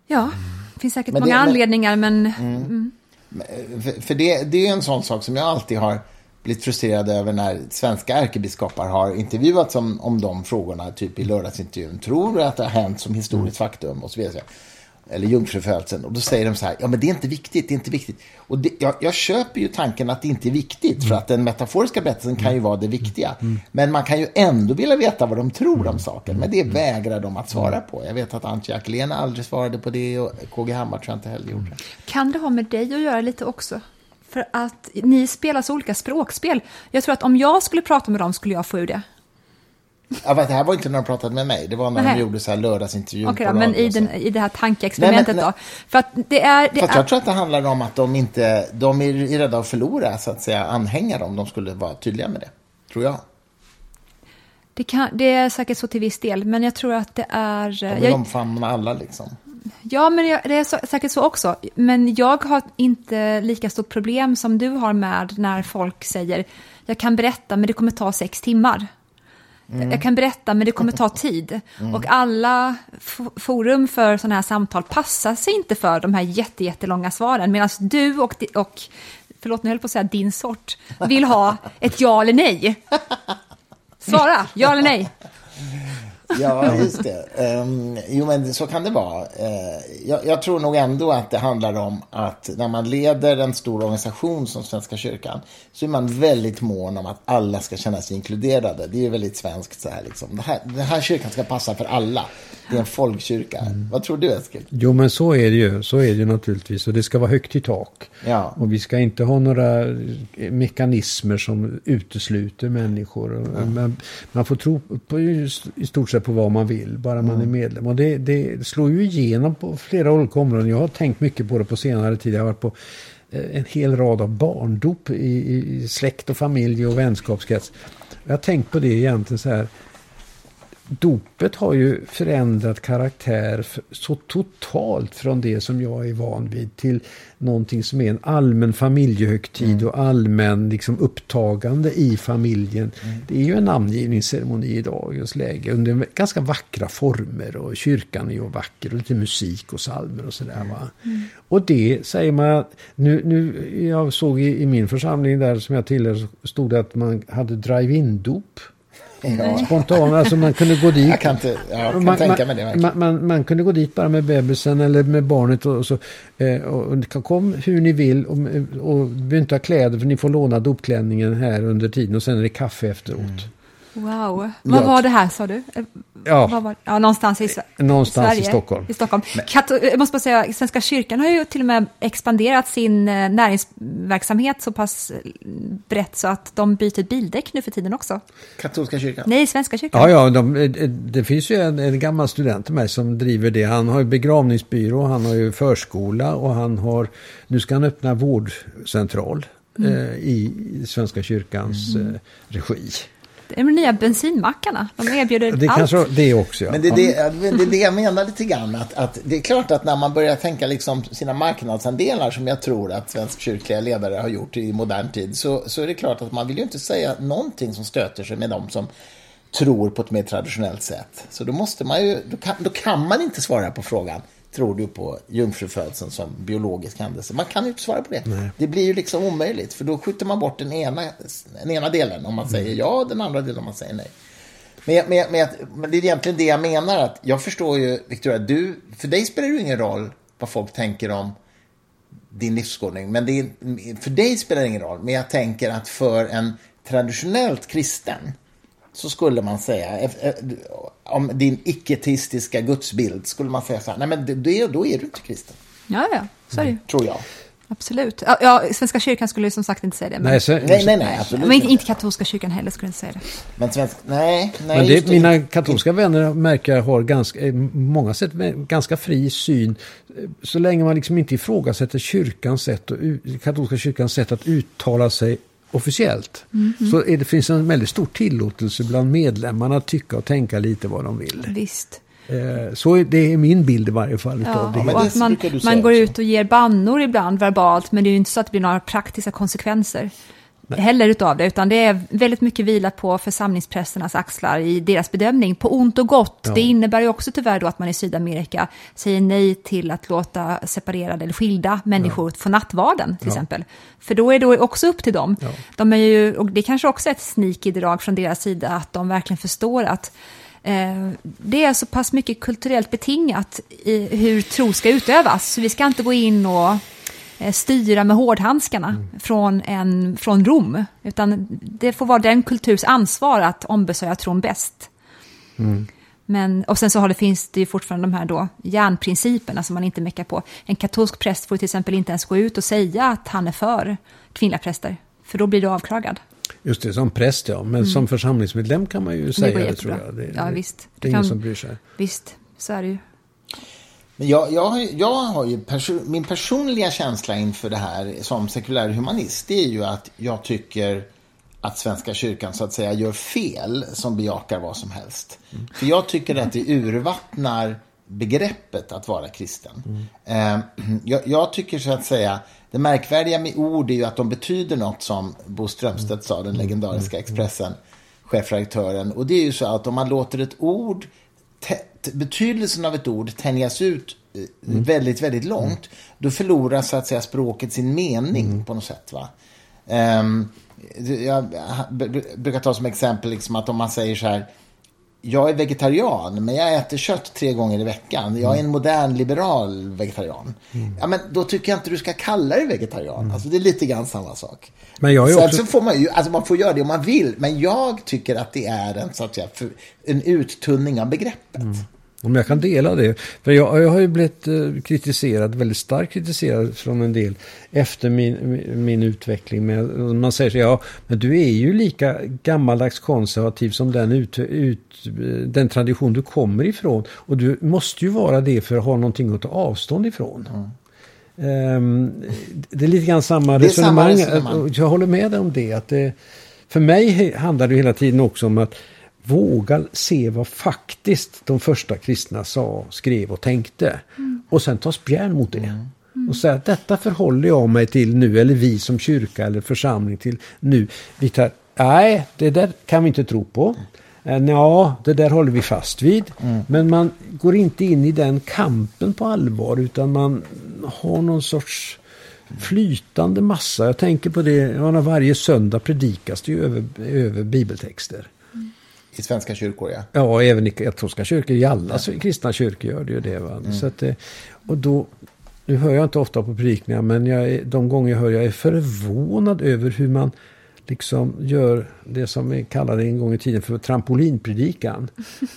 Speaker 1: Ja, det finns säkert
Speaker 2: Men det-
Speaker 1: många
Speaker 2: men-
Speaker 1: anledningar, men
Speaker 2: För, för det, det är en sån sak som jag alltid har blivit frustrerad över när svenska ärkebiskopar har intervjuats om, om de frågorna, typ i lördagsintervjun. Tror du att det har hänt som historiskt faktum? Och så vidare. Eller jungfrufödseln. Och då säger de så här, ja men det är inte viktigt, det är inte viktigt. Och det, jag, jag köper ju tanken att det inte är viktigt, för att den metaforiska berättelsen kan ju vara det viktiga. Men man kan ju ändå vilja veta vad de tror om saken, men det vägrar de att svara på. Jag vet att Antje Jackelén aldrig svarade på det och KG Hammar tror jag inte heller gjorde det.
Speaker 1: kan det ha med dig att göra lite också? För att ni spelar så olika språkspel. Jag tror att om jag skulle prata med dem skulle jag få ur det.
Speaker 2: Ja, det här var inte när de pratade med mig. Det var när
Speaker 1: Nähä.
Speaker 2: de gjorde så här lördagsintervju
Speaker 1: Okej
Speaker 2: på
Speaker 1: då, men i, den, i det här tankeexperimentet
Speaker 2: Nej, men-
Speaker 1: då. För att det är... Det
Speaker 2: Fast
Speaker 1: är
Speaker 2: jag tror att det handlar om att de inte, de är rädda att förlora, så att säga, anhängare om de skulle vara tydliga med det. Tror jag.
Speaker 1: Det, kan, det är säkert så till viss del, men jag tror att det är...
Speaker 2: De vill
Speaker 1: Jag,
Speaker 2: omfamna alla liksom.
Speaker 1: ja, men det är säkert så också. Men jag har inte lika stort problem som du har med när folk säger jag kan berätta, men det kommer ta sex timmar.
Speaker 2: Mm.
Speaker 1: Jag kan berätta, men det kommer ta tid. Och alla forum för sådana här samtal passar sig inte för de här jätte, jättelånga svaren. Medan du och, och, förlåt nu höll jag på att säga din sort, vill ha ett ja eller nej. Svara, ja eller nej.
Speaker 2: Ja, just det. Um, jo, men så kan det vara. Uh, jag, jag, tror nog ändå att det handlar om att när man leder en stor organisation som Svenska kyrkan så är man väldigt mån om att alla ska känna sig inkluderade. Det är ju väldigt svenskt så här liksom. Det här, den här kyrkan ska passa för alla. Det är en folkkyrka. Mm. Vad tror du Eskil?
Speaker 3: Jo men så är det ju. Så är det ju naturligtvis. Och det ska vara högt i tak.
Speaker 2: Ja.
Speaker 3: Och vi ska inte ha några mekanismer som utesluter människor. Mm. Man, man, får tro på, i stort sett på vad man vill. Bara man mm. är medlem. Och det, det slår ju igenom på flera olika områden. Jag har tänkt mycket på det på senare tid. Jag har varit på eh, en hel rad av barndop i, i släkt och familj och vänskapskrets. Jag har tänkt på det egentligen så här dopet har ju förändrat karaktär så totalt från det som jag är van vid till någonting som är en allmän familjehögtid mm. och allmän liksom, upptagande i familjen. Mm. Det är ju en namngivningsceremoni i dagens läge under ganska vackra former och kyrkan är ju vacker och lite musik och salmer och sådär. Va? Mm. Och det säger man, nu, nu jag såg i, i min församling där som jag tillhör stod det att man hade drive-in-dop. Ja. Spontant, alltså man kunde gå dit.
Speaker 2: Jag kan, inte, jag kan man, tänka mig det
Speaker 3: man, man, man, kunde gå dit bara med bebisen eller med barnet och, så. Eh, och, och kom hur ni vill och, och behöver inte ha kläder för ni får låna dopklänningen här under tiden och sen är det kaffe efteråt. Mm.
Speaker 1: Wow. Vad var det här sa du?
Speaker 3: Ja,
Speaker 1: var, ja någonstans i
Speaker 3: någonstans
Speaker 1: Sverige.
Speaker 3: i Stockholm.
Speaker 1: I Stockholm. Kato, jag måste bara säga, Svenska kyrkan har ju till och med expanderat sin eh, näringsverksamhet så pass brett så att de byter bildäck nu för tiden också.
Speaker 2: Katolska kyrkan?
Speaker 1: Nej, Svenska kyrkan.
Speaker 3: Ja, ja de, eh, eh, det finns ju en, en gammal student med som driver det. Han har ju begravningsbyrå, han har ju förskola och han har, nu ska han öppna vårdcentral mm. eh, i Svenska kyrkans mm. eh, regi
Speaker 1: de nya bensinmackarna. De erbjuder
Speaker 3: det
Speaker 1: allt.
Speaker 3: Kanske det också, ja.
Speaker 2: Men det är det, det, det jag menar lite grann. Att, att det är klart att när man börjar tänka liksom sina marknadsandelar, som jag tror att svensk kyrkliga ledare har gjort i modern tid, så, så är det klart att man vill ju inte säga någonting som stöter sig med dem som tror på ett mer traditionellt sätt. Så då måste man ju, då kan, då kan man inte svara på frågan tror du på jungfrufödseln som biologisk händelse? Man kan ju inte svara på det. Nej. Det blir ju liksom omöjligt, för då skjuter man bort den ena, den ena delen om man mm. säger ja, den andra delen om man säger nej. Men, men, men, men, det är egentligen det jag menar, att jag förstår ju, Victoria, du, för dig spelar det ju ingen roll vad folk tänker om din livsskådning, men det för dig spelar det ingen roll. Men jag tänker att för en traditionellt kristen så skulle man säga, om din icke-teistiska gudsbild, skulle man säga så här, nej men det, då är du inte kristen.
Speaker 1: Ja, ja, så är det
Speaker 2: mm, Tror jag.
Speaker 1: Absolut. Ja, Svenska kyrkan skulle som sagt inte säga det.
Speaker 3: Men... Nej, så,
Speaker 2: nej, nej, nej, absolut
Speaker 1: Men inte, inte katolska kyrkan heller skulle inte säga det.
Speaker 2: Men svensk, nej, nej.
Speaker 3: Men det, mina katolska vänner märker har ganska, många sätt ganska fri syn. Så länge man liksom inte ifrågasätter kyrkans sätt och, katolska kyrkans sätt att uttala sig officiellt. Mm -hmm. Så är det finns en väldigt stor tillåtelse bland medlemmarna att tycka och tänka lite vad de vill.
Speaker 1: Visst.
Speaker 3: Eh, så det är min bild i varje fall.
Speaker 1: Ja, det. Och att man, man går ut och ger bannor ibland verbalt, men det är ju inte så att det blir några praktiska konsekvenser. Heller utav det, utan det är väldigt mycket vila på församlingsprästernas axlar i deras bedömning, på ont och gott. Ja. Det innebär ju också tyvärr då att man i Sydamerika säger nej till att låta separerade eller skilda människor ja. få nattvarden, till ja. exempel. För då är det också upp till dem. De är ju, och det kanske också är ett sneaky drag från deras sida, att de verkligen förstår att eh, det är så pass mycket kulturellt betingat i hur tro ska utövas, så vi ska inte gå in och styra med hårdhandskarna mm. från, en, från Rom. Utan det får vara den kulturs ansvar att ombesörja tron bäst. Mm. Men, och sen så har det, finns det ju fortfarande de här då järnprinciperna som man inte meckar på. En katolsk präst får till exempel inte ens gå ut och säga att han är för kvinnliga präster. För då blir du avklagad.
Speaker 3: Just det, som präst ja. Men mm. som församlingsmedlem kan man ju det säga det tror jag. Det,
Speaker 1: ja, visst.
Speaker 3: Det är ingen kan, som bryr sig.
Speaker 1: Visst, så är det ju.
Speaker 2: Men jag, jag, jag har ju perso min personliga känsla inför det här som sekulär humanist, det är ju att jag tycker att Svenska kyrkan så att säga gör fel som bejakar vad som helst. Mm. För jag tycker att det urvattnar begreppet att vara kristen. Mm. Eh, jag, jag, tycker så att säga, det märkvärdiga med ord är ju att de betyder något som Bo Strömstedt sa, den mm. legendariska mm. Expressen, chefredaktören. Och det är ju så att om man låter ett ord betydelsen av ett ord tänjas ut eh, mm. väldigt, väldigt långt, mm. då förlorar så att säga språket sin mening mm. på något sätt. Va? Um, jag brukar ta som exempel liksom att om man säger så här, jag är vegetarian, men jag äter kött tre gånger i veckan. Jag är en modern liberal vegetarian.
Speaker 3: Mm.
Speaker 2: Ja, men då tycker jag inte du ska kalla dig vegetarian. Alltså, det är lite grann samma sak.
Speaker 3: Men jag är också-
Speaker 2: så får man ju, alltså man får göra det om man vill, men jag tycker att det är en, så att säga, en uttunning av begreppet.
Speaker 3: Om jag kan dela det. För jag, jag har ju blivit eh, kritiserad, väldigt starkt kritiserad från en del efter min, min, utveckling. Men man säger så ja, men du är ju lika gammaldags konservativ som den, ut, ut, den tradition du kommer ifrån. Och du måste ju vara det för att ha någonting att ta avstånd ifrån. Ehm, det är lite grann samma
Speaker 2: är samma
Speaker 3: resonemang.
Speaker 2: resonemang.
Speaker 3: Jag håller med dig om det. Att det för mig handlar det hela tiden också om att våga se vad faktiskt de första kristna sa, skrev och tänkte. Och sen ta spjärn mot det. Och säga att detta förhåller jag mig till nu, eller vi som kyrka eller församling till nu. Vi tar, nej, det där kan vi inte tro på. Eh, Ja, det där håller vi fast vid. Men man går inte in i den kampen på allvar utan man har någon sorts flytande massa. Jag tänker på det, varje söndag predikas det ju över, över bibeltexter.
Speaker 2: I svenska kyrkor, ja.
Speaker 3: Ja, även i katolska kyrkor, i alla kristna kyrkor gör det ju det. Va? Så att, eh, och då, nu hör jag inte ofta på predikningar, men jag de gånger jag hör jag är förvånad över hur man liksom gör det som vi kallade en gång i tiden för trampolinpredikan.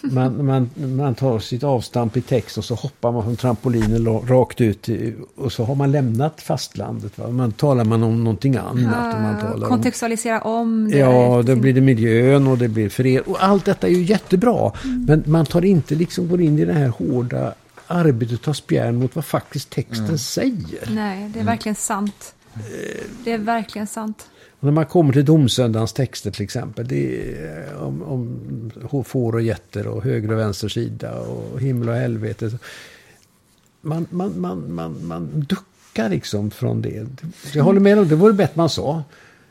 Speaker 3: Man, man, man tar sitt avstamp i text och så hoppar man från trampolinen rakt ut och så har man lämnat fastlandet. Va? Man talar man om någonting annat. och man talar om,
Speaker 1: kontextualisera om det.
Speaker 3: Ja, då blir det miljön och det blir fred. Och allt detta är ju jättebra. Men man tar inte liksom går in i det här hårda arbetet tar spjärn mot vad faktiskt texten säger.
Speaker 1: Nej, det är verkligen sant. Det är verkligen sant.
Speaker 3: Och när man kommer till domsöndagens texter till exempel. Det är om, om får och getter och höger och vänster sida och himmel och helvete. Man, man, man, man, man duckar liksom från det. Jag håller med om det vore bättre man sa.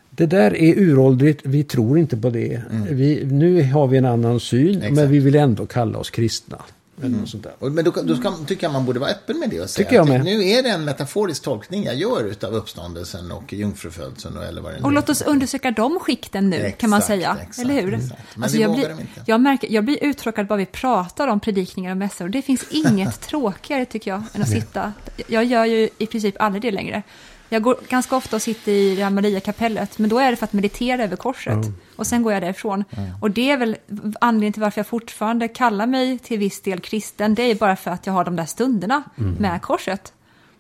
Speaker 3: Det där är uråldrigt, vi tror inte på det. Vi, nu har vi en annan syn, men
Speaker 2: Exakt.
Speaker 3: vi vill ändå kalla oss kristna. Eller något sånt där.
Speaker 2: Men då, då ska, tycker jag man borde vara öppen med det och säga
Speaker 3: Tycker jag
Speaker 2: att
Speaker 3: med.
Speaker 2: nu är det en metaforisk tolkning jag gör utav uppståndelsen och jungfrufödseln och eller vad det nu
Speaker 1: Och låt oss undersöka de skikten nu, kan man
Speaker 2: Exakt,
Speaker 1: säga.
Speaker 2: exakt,
Speaker 1: Eller hur?
Speaker 2: exakt. Men
Speaker 1: Alltså
Speaker 2: vi
Speaker 1: jag,
Speaker 2: vågar
Speaker 1: blir,
Speaker 2: dem inte.
Speaker 1: jag, märker, jag blir uttråkad bara vi pratar om predikningar och mässor. Det finns inget tråkigare, tycker jag, än att sitta. Jag gör ju i princip aldrig det längre. Jag går ganska ofta och sitter i det här Maria-kapellet, men då är det för att meditera över korset. Och sen går jag därifrån. Och det är väl anledningen till varför jag fortfarande kallar mig till viss del kristen. Det är bara för att jag har de där stunderna med korset.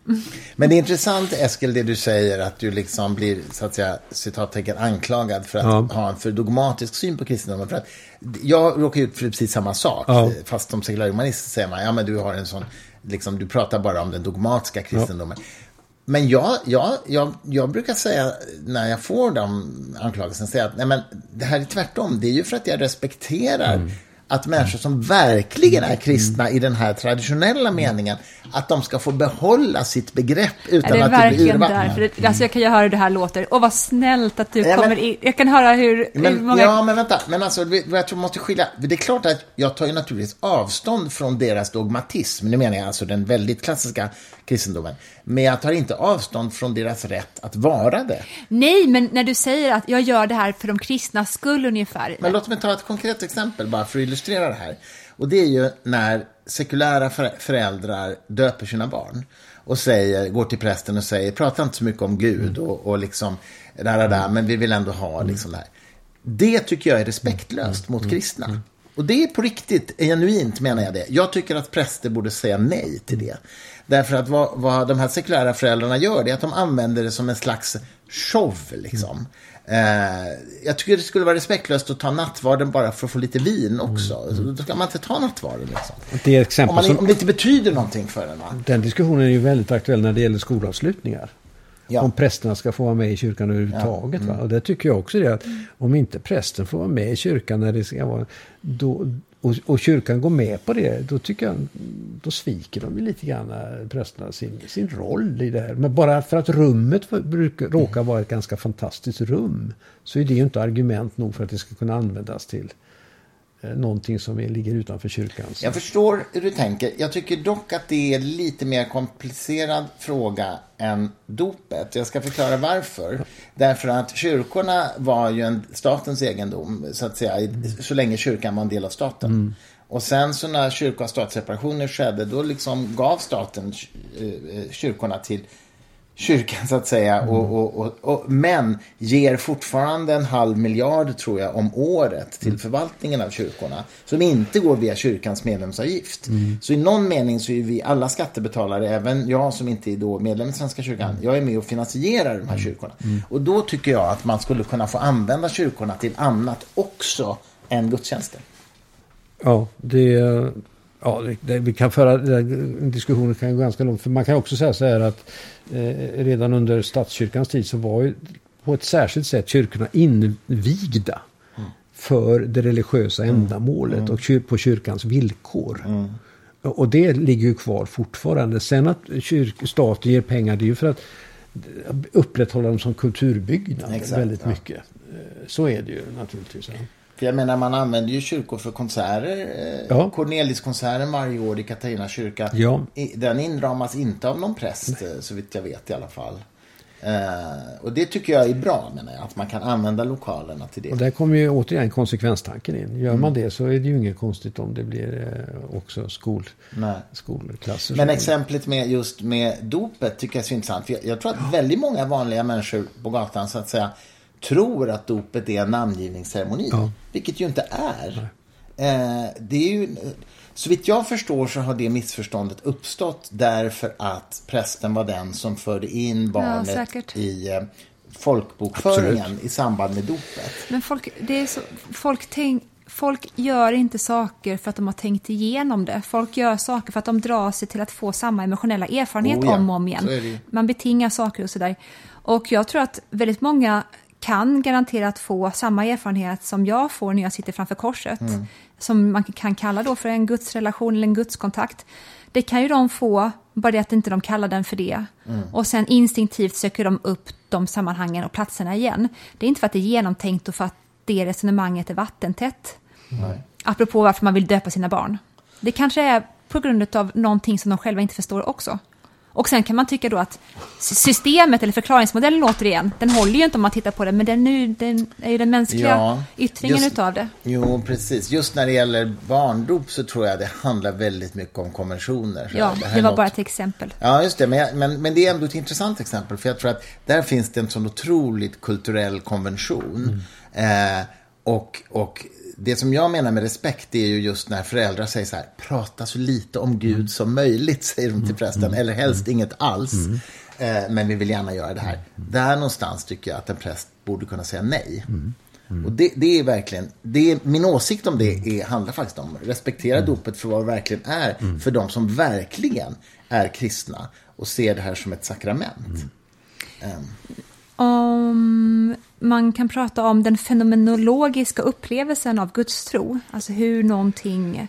Speaker 2: Men det är intressant, Eskil, det du säger, att du liksom blir, så att säga, citattecken, anklagad för att
Speaker 3: Ja.
Speaker 2: ha en för dogmatisk syn på kristendomen. För att jag råkar ut för precis samma sak,
Speaker 3: Ja.
Speaker 2: fast som sekularihumanist säger man, ja men du har en sån, liksom, du pratar bara om den dogmatiska kristendomen. Men jag, jag, jag, jag brukar säga, när jag får de anklagelserna, säga att nej, men det här är tvärtom. Det är ju för att jag respekterar
Speaker 3: Mm.
Speaker 2: att människor som verkligen är kristna i den här traditionella meningen, att de ska få behålla sitt begrepp
Speaker 1: Är
Speaker 2: utan
Speaker 1: det
Speaker 2: att det blir urvattnat.
Speaker 1: Alltså jag kan ju höra hur det här låter. Och vad snällt att du
Speaker 2: Ja, men-
Speaker 1: kommer in. Jag kan höra hur, hur
Speaker 2: Men,
Speaker 1: många...
Speaker 2: Ja, men vänta. Men alltså, jag tror måste skilja. Det är klart att jag tar ju naturligtvis avstånd från deras dogmatism. Nu menar jag alltså den väldigt klassiska kristendomen. Men jag tar inte avstånd från deras rätt att vara det.
Speaker 1: Nej, men när du säger att jag gör det här för de kristnas skull ungefär.
Speaker 2: Men låt mig ta ett konkret exempel bara för att illustrera det här. Och det är ju när sekulära för- föräldrar döper sina barn och säger, går till prästen och säger, prata inte så mycket om Gud och, och liksom, där, där, där, men vi vill ändå ha liksom det här. Det tycker jag är respektlöst mot kristna. Och det är på riktigt, genuint menar jag det. Jag tycker att präster borde säga nej till det. Därför att vad, vad de här sekulära föräldrarna gör, det är att de använder det som en slags show. Liksom. Eh, jag tycker det skulle vara respektlöst att ta nattvarden bara för att få lite vin också. Då ska man inte ta nattvarden. Liksom.
Speaker 3: Det är
Speaker 2: Om,
Speaker 3: exempel
Speaker 2: man,
Speaker 3: som,
Speaker 2: om det inte betyder någonting för en. Va?
Speaker 3: den diskussionen är ju väldigt aktuell när det gäller skolavslutningar.
Speaker 2: Ja.
Speaker 3: Om prästerna ska få vara med i kyrkan överhuvudtaget. Va? Och det tycker jag också det att om inte prästen får vara med i kyrkan när det ska vara, då, och, och kyrkan går med på det, då tycker jag, då sviker de lite grann eh, prästerna sin, sin roll i det här. Men bara för att rummet brukar, råkar vara ett ganska fantastiskt rum, så är det ju inte argument nog för att det ska kunna användas till någonting som ligger utanför kyrkans.
Speaker 2: Jag förstår hur du tänker. Jag tycker dock att det är lite mer komplicerad fråga än dopet. Jag ska förklara varför. Därför att kyrkorna var ju en statens egendom, så att säga, så länge kyrkan var en del av staten. Mm. Och sen så när kyrka och statsseparationer skedde, då liksom gav staten eh, kyrkorna till kyrkan så att säga. Mm. Och, och, och, men ger fortfarande en halv miljard tror jag om året till mm. förvaltningen av kyrkorna. Som inte går via kyrkans medlemsavgift. Mm. Så i någon mening så är vi alla skattebetalare, även jag som inte är då medlem i Svenska kyrkan. Mm. Jag är med och finansierar de här mm. kyrkorna. Mm. Och då tycker jag att man skulle kunna få använda kyrkorna till annat också än gudstjänster.
Speaker 3: Ja, det Ja, det, vi kan föra diskussionen kan gå ganska långt. För man kan också säga så här att eh, redan under statskyrkans tid så var ju på ett särskilt sätt kyrkorna invigda mm. för det religiösa mm. ändamålet mm. och kyr, på kyrkans villkor. Mm. Och det ligger ju kvar fortfarande. Sen att kyrk, staten ger pengar det är ju för att upprätthålla dem som kulturbyggnad Exakt, väldigt ja. mycket. Eh, så är det ju naturligtvis. Ja.
Speaker 2: För jag menar, man använder ju kyrkor för konserter. Eh, ja. Corneliskonserten varje år i Katarina kyrka. Ja. Den inramas inte av någon präst, Nej. Eh, så vitt jag vet i alla fall. Uh, och det tycker jag är bra, menar jag, att man kan använda lokalerna till det.
Speaker 3: Och där kommer ju återigen konsekvenstanken in. Gör mm. man det så är det ju inget konstigt om det blir uh, också skol, skolklasser.
Speaker 2: Men exemplet med just med dopet tycker jag är så intressant. Jag, jag tror att väldigt många vanliga människor på gatan så att säga tror att dopet är en namngivningsceremoni. Ja. Vilket ju inte är. Eh, det är ju, så vitt jag förstår så har det missförståndet uppstått därför att prästen var den som förde in barnet ja, i eh, folkbokföringen Absolut. i samband med dopet.
Speaker 1: Men folk, det är så, folk, tänk, folk gör inte saker för att de har tänkt igenom det. Folk gör saker för att de drar sig till att få samma emotionella erfarenhet oh ja, om och om igen. Man betingar saker och sådär. Och jag tror att väldigt många kan garanterat få samma erfarenhet som jag får när jag sitter framför korset. Mm. Som man kan kalla då för en gudsrelation eller en gudskontakt. Det kan ju de få, bara det att inte de kallar den för det. Mm. Och sen instinktivt söker de upp de sammanhangen och platserna igen. Det är inte för att det är genomtänkt och för att det resonemanget är vattentätt. Nej. Apropå varför man vill döpa sina barn. Det kanske är på grund av någonting som de själva inte förstår också. Och sen kan man tycka då att systemet eller förklaringsmodellen återigen, den håller ju inte om man tittar på det, men den, nu, den är ju den mänskliga ja, yttringen just, utav det.
Speaker 2: Jo, precis. Just när det gäller barndop så tror jag det handlar väldigt mycket om konventioner.
Speaker 1: Ja, det, det var något... bara ett exempel.
Speaker 2: Ja, just det. Men, jag, men, men det är ändå ett intressant exempel, för jag tror att där finns det en sån otroligt kulturell konvention. Mm. Eh, och, och det som jag menar med respekt är ju just när föräldrar säger så här, prata så lite om Gud mm. som möjligt, säger de till mm. prästen, mm. eller helst inget alls. Mm. Eh, men vi vill gärna göra det här. Där någonstans tycker jag att en präst borde kunna säga nej. Mm. Och det, det, är verkligen, det är, min åsikt om det är, handlar faktiskt om respektera dopet för vad det verkligen är, för de som verkligen är kristna och ser det här som ett sakrament. Um.
Speaker 1: Om man kan prata om den fenomenologiska upplevelsen av gudstro, alltså hur någonting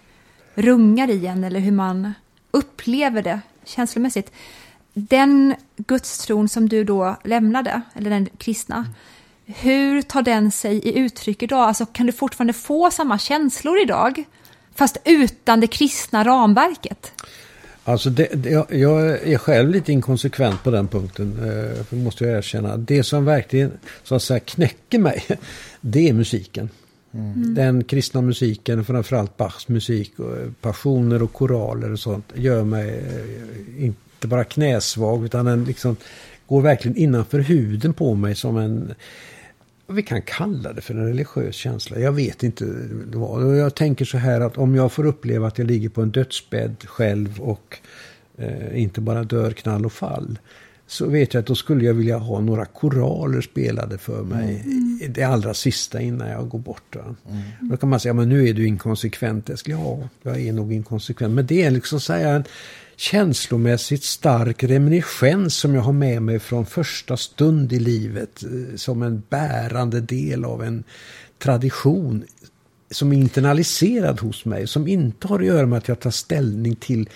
Speaker 1: rungar i en eller hur man upplever det känslomässigt. Den gudstron som du då lämnade, eller den kristna, hur tar den sig i uttryck idag? Alltså kan du fortfarande få samma känslor idag, fast utan det kristna ramverket?
Speaker 3: Alltså det, det, jag är själv lite inkonsekvent på den punkten. Eh, måste jag erkänna. Det som verkligen så att säga, knäcker mig. Det är musiken. Mm. Den kristna musiken, framförallt Bachs musik. Och passioner och koraler och sånt. Gör mig eh, inte bara knäsvag. Utan den liksom går verkligen innanför huden på mig som en vi kan kalla det för en religiös känsla. Jag vet inte vad. Jag tänker så här att om jag får uppleva att jag ligger på en dödsbädd själv och eh, inte bara dör knall och fall. Så vet jag att då skulle jag vilja ha några koraler spelade för mig. Mm. Det allra sista innan jag går bort. Mm. Då kan man säga, men nu är du inkonsekvent. Jag skulle, ja, jag är nog inkonsekvent. Men det är liksom så här en känslomässigt stark reminiscens som jag har med mig från första stund i livet eh, som en bärande del av en tradition som är internaliserad hos mig, som inte har att göra med att jag tar ställning till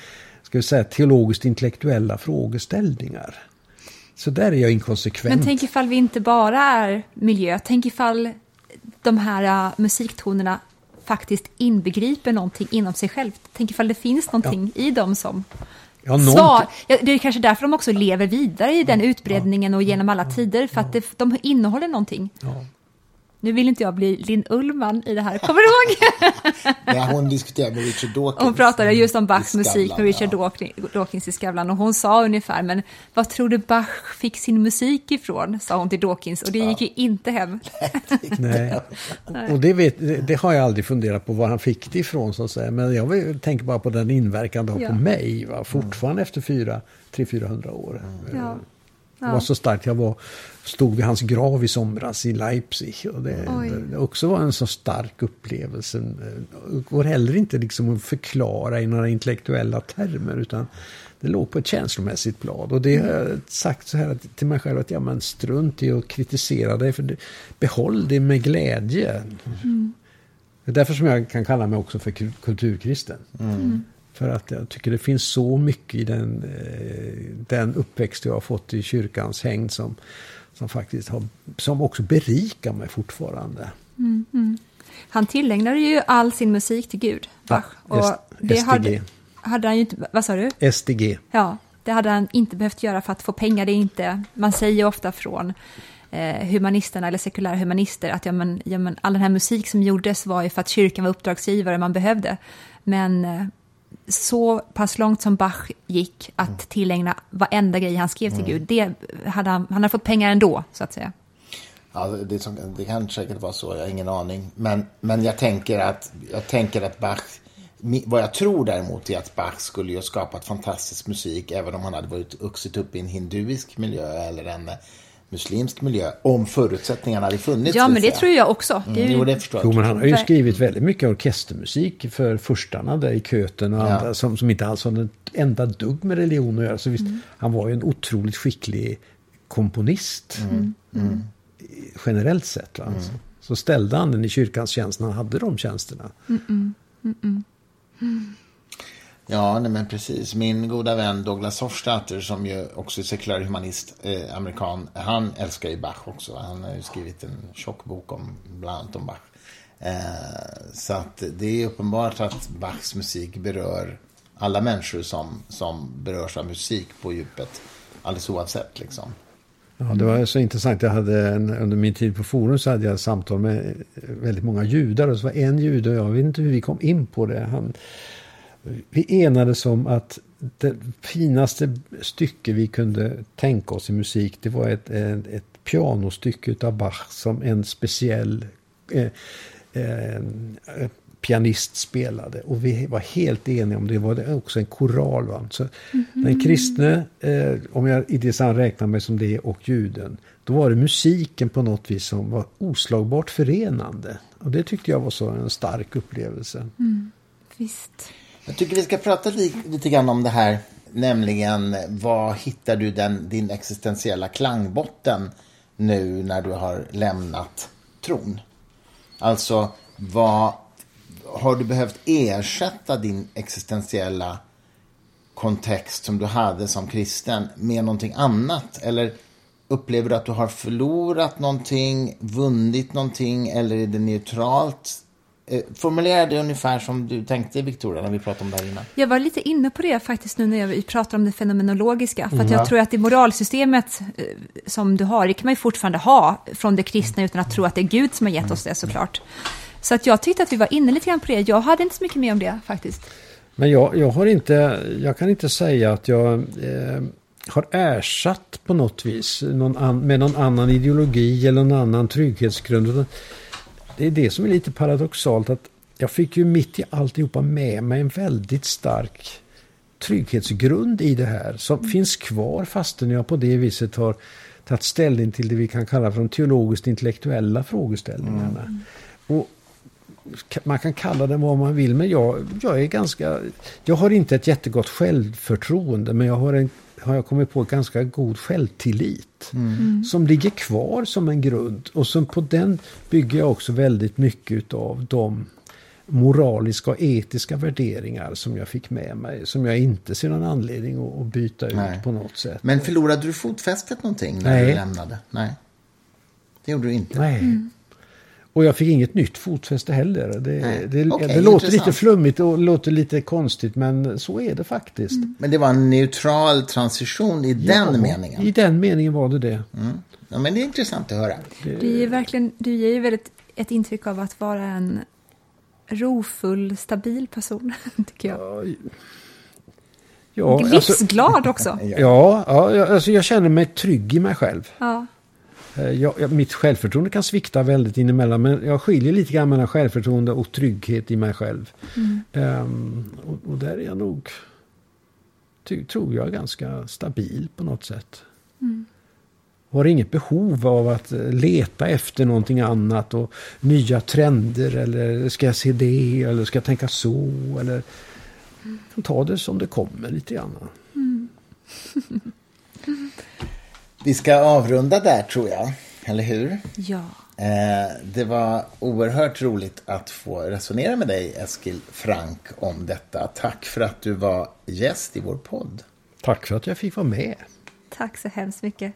Speaker 3: ska vi säga, teologiskt intellektuella frågeställningar. Så där är jag inkonsekvent.
Speaker 1: Men tänk ifall vi inte bara är miljö, tänk ifall de här eh, musiktonerna faktiskt inbegriper någonting inom sig själv. Tänk ifall det finns någonting i dem som
Speaker 3: Ja,
Speaker 1: svar. Ja, det är kanske därför de också lever vidare i den utbredningen och genom alla tider, för att det, de innehåller någonting.
Speaker 3: Ja.
Speaker 1: Nu vill inte jag bli Linn Ullman i det här, kommer du ihåg?
Speaker 2: Nej, hon diskuterade med Richard Dawkins.
Speaker 1: Hon pratade just om Bachs musik med Richard
Speaker 2: ja.
Speaker 1: Dawkins- i Skavlan och hon sa ungefär, men vad tror du Bach fick sin musik ifrån? sa hon till Dawkins och det gick ju inte hem.
Speaker 3: Nej. Och det, vet, det, det har jag aldrig funderat på var han fick det ifrån så att säga. Men jag vill- tänker bara på den inverkan det har
Speaker 1: Ja.
Speaker 3: på mig. Va? Fortfarande efter fyra, 300-400 år.
Speaker 1: Ja.
Speaker 3: Det var så starkt. Jag var, stod vid hans grav i somras i Leipzig. Och det, det också var en så stark upplevelse. Det går heller inte liksom att förklara i några intellektuella termer. Utan det låg på ett känslomässigt plan. Och det har jag sagt så här till mig själv att ja, men strunt i att kritisera dig. För det, behåll det med glädje. Det är därför som jag kan kalla mig också för kul- kulturkristen. För att jag tycker det finns så mycket i den, eh, den uppväxt jag har fått i kyrkans hängd som, som faktiskt har, som också berikar mig fortfarande.
Speaker 1: Han tillägnade ju all sin musik till Gud, Bach.
Speaker 3: Ja,
Speaker 1: och det
Speaker 3: SDG.
Speaker 1: hade, hade han ju inte, vad sa du?
Speaker 3: SDG.
Speaker 1: Ja, det hade han inte behövt göra för att få pengar. Det är inte, man säger ofta från eh, humanisterna eller sekulära humanister att ja, men, ja, men, all den här musik som gjordes var ju för att kyrkan var uppdragsgivare man behövde. Men eh, så pass långt som Bach gick att tillägna varenda grej han skrev till Gud, det hade han, han hade fått pengar ändå, så att säga.
Speaker 2: Ja, det, som- det kan säkert vara så, jag har ingen aning. Men, men jag, tänker att, jag tänker att Bach, vad jag tror däremot är att Bach skulle ha skapat fantastisk musik även om han hade varit vuxit upp i en hinduisk miljö eller en muslimsk miljö, om förutsättningarna hade funnits.
Speaker 1: Ja, men det tror jag också. Det är
Speaker 2: Mm,
Speaker 1: ju-
Speaker 2: jo, det förstår
Speaker 3: Jo, men han har ju skrivit väldigt mycket orkestermusik för furstarna där i Köten och
Speaker 2: Ja.
Speaker 3: andra som, som inte alls har ett enda dugg med religion att göra. Så visst, han var ju en otroligt skicklig komponist. Generellt sett. Va? Så, så ställde han den i kyrkans tjänst när han hade de tjänsterna.
Speaker 2: Ja, nej, men precis. Min goda vän Douglas Hofstadter som ju också är sekulär humanist, eh, amerikan, han älskar ju Bach också. Han har ju skrivit en tjock bok om, bland annat om Bach. Eh, så att det är uppenbart att Bachs musik berör alla människor som, som berörs av musik på djupet. Alldeles oavsett liksom.
Speaker 3: Ja, det var så intressant. Jag hade en, under min tid på Forum så hade jag samtal med väldigt många judar. Och så var en jude och jag vet inte hur vi kom in på det. Han, vi enades om att det finaste stycke vi kunde tänka oss i musik det var ett, ett, ett pianostycke av Bach som en speciell eh, eh, pianist spelade. Och vi var helt eniga om det. var det också en koral. Va? Så Den kristne, eh, om jag i det sammanhanget räknar mig som det, och juden. Då var det musiken på något vis som var oslagbart förenande. Och det tyckte jag var så en stark upplevelse.
Speaker 1: Visst.
Speaker 2: Jag tycker vi ska prata li, lite grann om det här, nämligen var hittar du den, din existentiella klangbotten nu när du har lämnat tron? Alltså, vad, har du behövt ersätta din existentiella kontext som du hade som kristen med någonting annat? Eller upplever du att du har förlorat någonting, vunnit någonting eller är det neutralt? Eh, Formulera det ungefär som du tänkte Victoria när vi pratade om det här innan.
Speaker 1: Jag var lite inne på det faktiskt nu när jag pratar om det fenomenologiska. För att jag tror att det moralsystemet eh, som du har, det kan man ju fortfarande ha från det kristna utan att tro att det är Gud som har gett oss det såklart. Så att jag tyckte att vi var inne lite grann på det. Jag hade inte så mycket med om det faktiskt.
Speaker 3: Men jag, jag har inte, jag kan inte säga att jag eh, har ersatt på något vis någon an, med någon annan ideologi eller någon annan trygghetsgrund. Det är det som är lite paradoxalt att jag fick ju mitt i alltihopa med mig en väldigt stark trygghetsgrund i det här som finns kvar fastän jag på det viset har tagit ställning till det vi kan kalla för de teologiskt intellektuella frågeställningarna. Och man kan kalla det vad man vill, men jag, jag är ganska... Jag har inte ett jättegott självförtroende, men jag har, en, har jag kommit på ganska god självtillit. Som ligger kvar som en grund. Och som på den bygger jag också väldigt mycket av de moraliska och etiska värderingar som jag fick med mig. Som jag inte ser någon anledning att, byta
Speaker 2: Nej.
Speaker 3: ut på något sätt.
Speaker 2: Men förlorade du fotfästet någonting när
Speaker 3: Nej.
Speaker 2: du lämnade? Nej. Det gjorde du inte.
Speaker 3: Nej. Och jag fick inget nytt fotfäste heller. Det,
Speaker 2: Nej.
Speaker 3: det,
Speaker 2: Okej,
Speaker 3: det låter lite flummigt och låter lite konstigt men så är det faktiskt.
Speaker 2: Men det var en neutral transition i den
Speaker 3: Ja,
Speaker 2: meningen.
Speaker 3: I den meningen var det det.
Speaker 2: Ja, men det är intressant att höra.
Speaker 1: Du, är verkligen, du ger ju väldigt ett intryck av att vara en rofull, stabil person, tycker jag.
Speaker 3: Ja, alltså,
Speaker 1: Livsglad också.
Speaker 3: ja, ja, jag- alltså jag känner mig trygg i mig själv.
Speaker 1: Ja.
Speaker 3: Eh, Jag, mitt självförtroende kan svikta väldigt inemellan men jag skiljer lite grann mellan självförtroende och trygghet i mig själv. Ehm, och, och där är jag nog, ty, tror jag, ganska stabil på något sätt. Har inget behov av att eh, leta efter någonting annat och nya trender eller ska jag se det eller ska jag tänka så eller ta det som det kommer lite grann.
Speaker 2: Vi ska avrunda där tror jag, eller hur?
Speaker 1: ja.
Speaker 2: Eh, det var oerhört roligt att få resonera med dig, Eskil Frank, om detta. Tack för att du var gäst i vår podd.
Speaker 3: Tack för att jag fick vara med.
Speaker 1: Tack så hemskt mycket.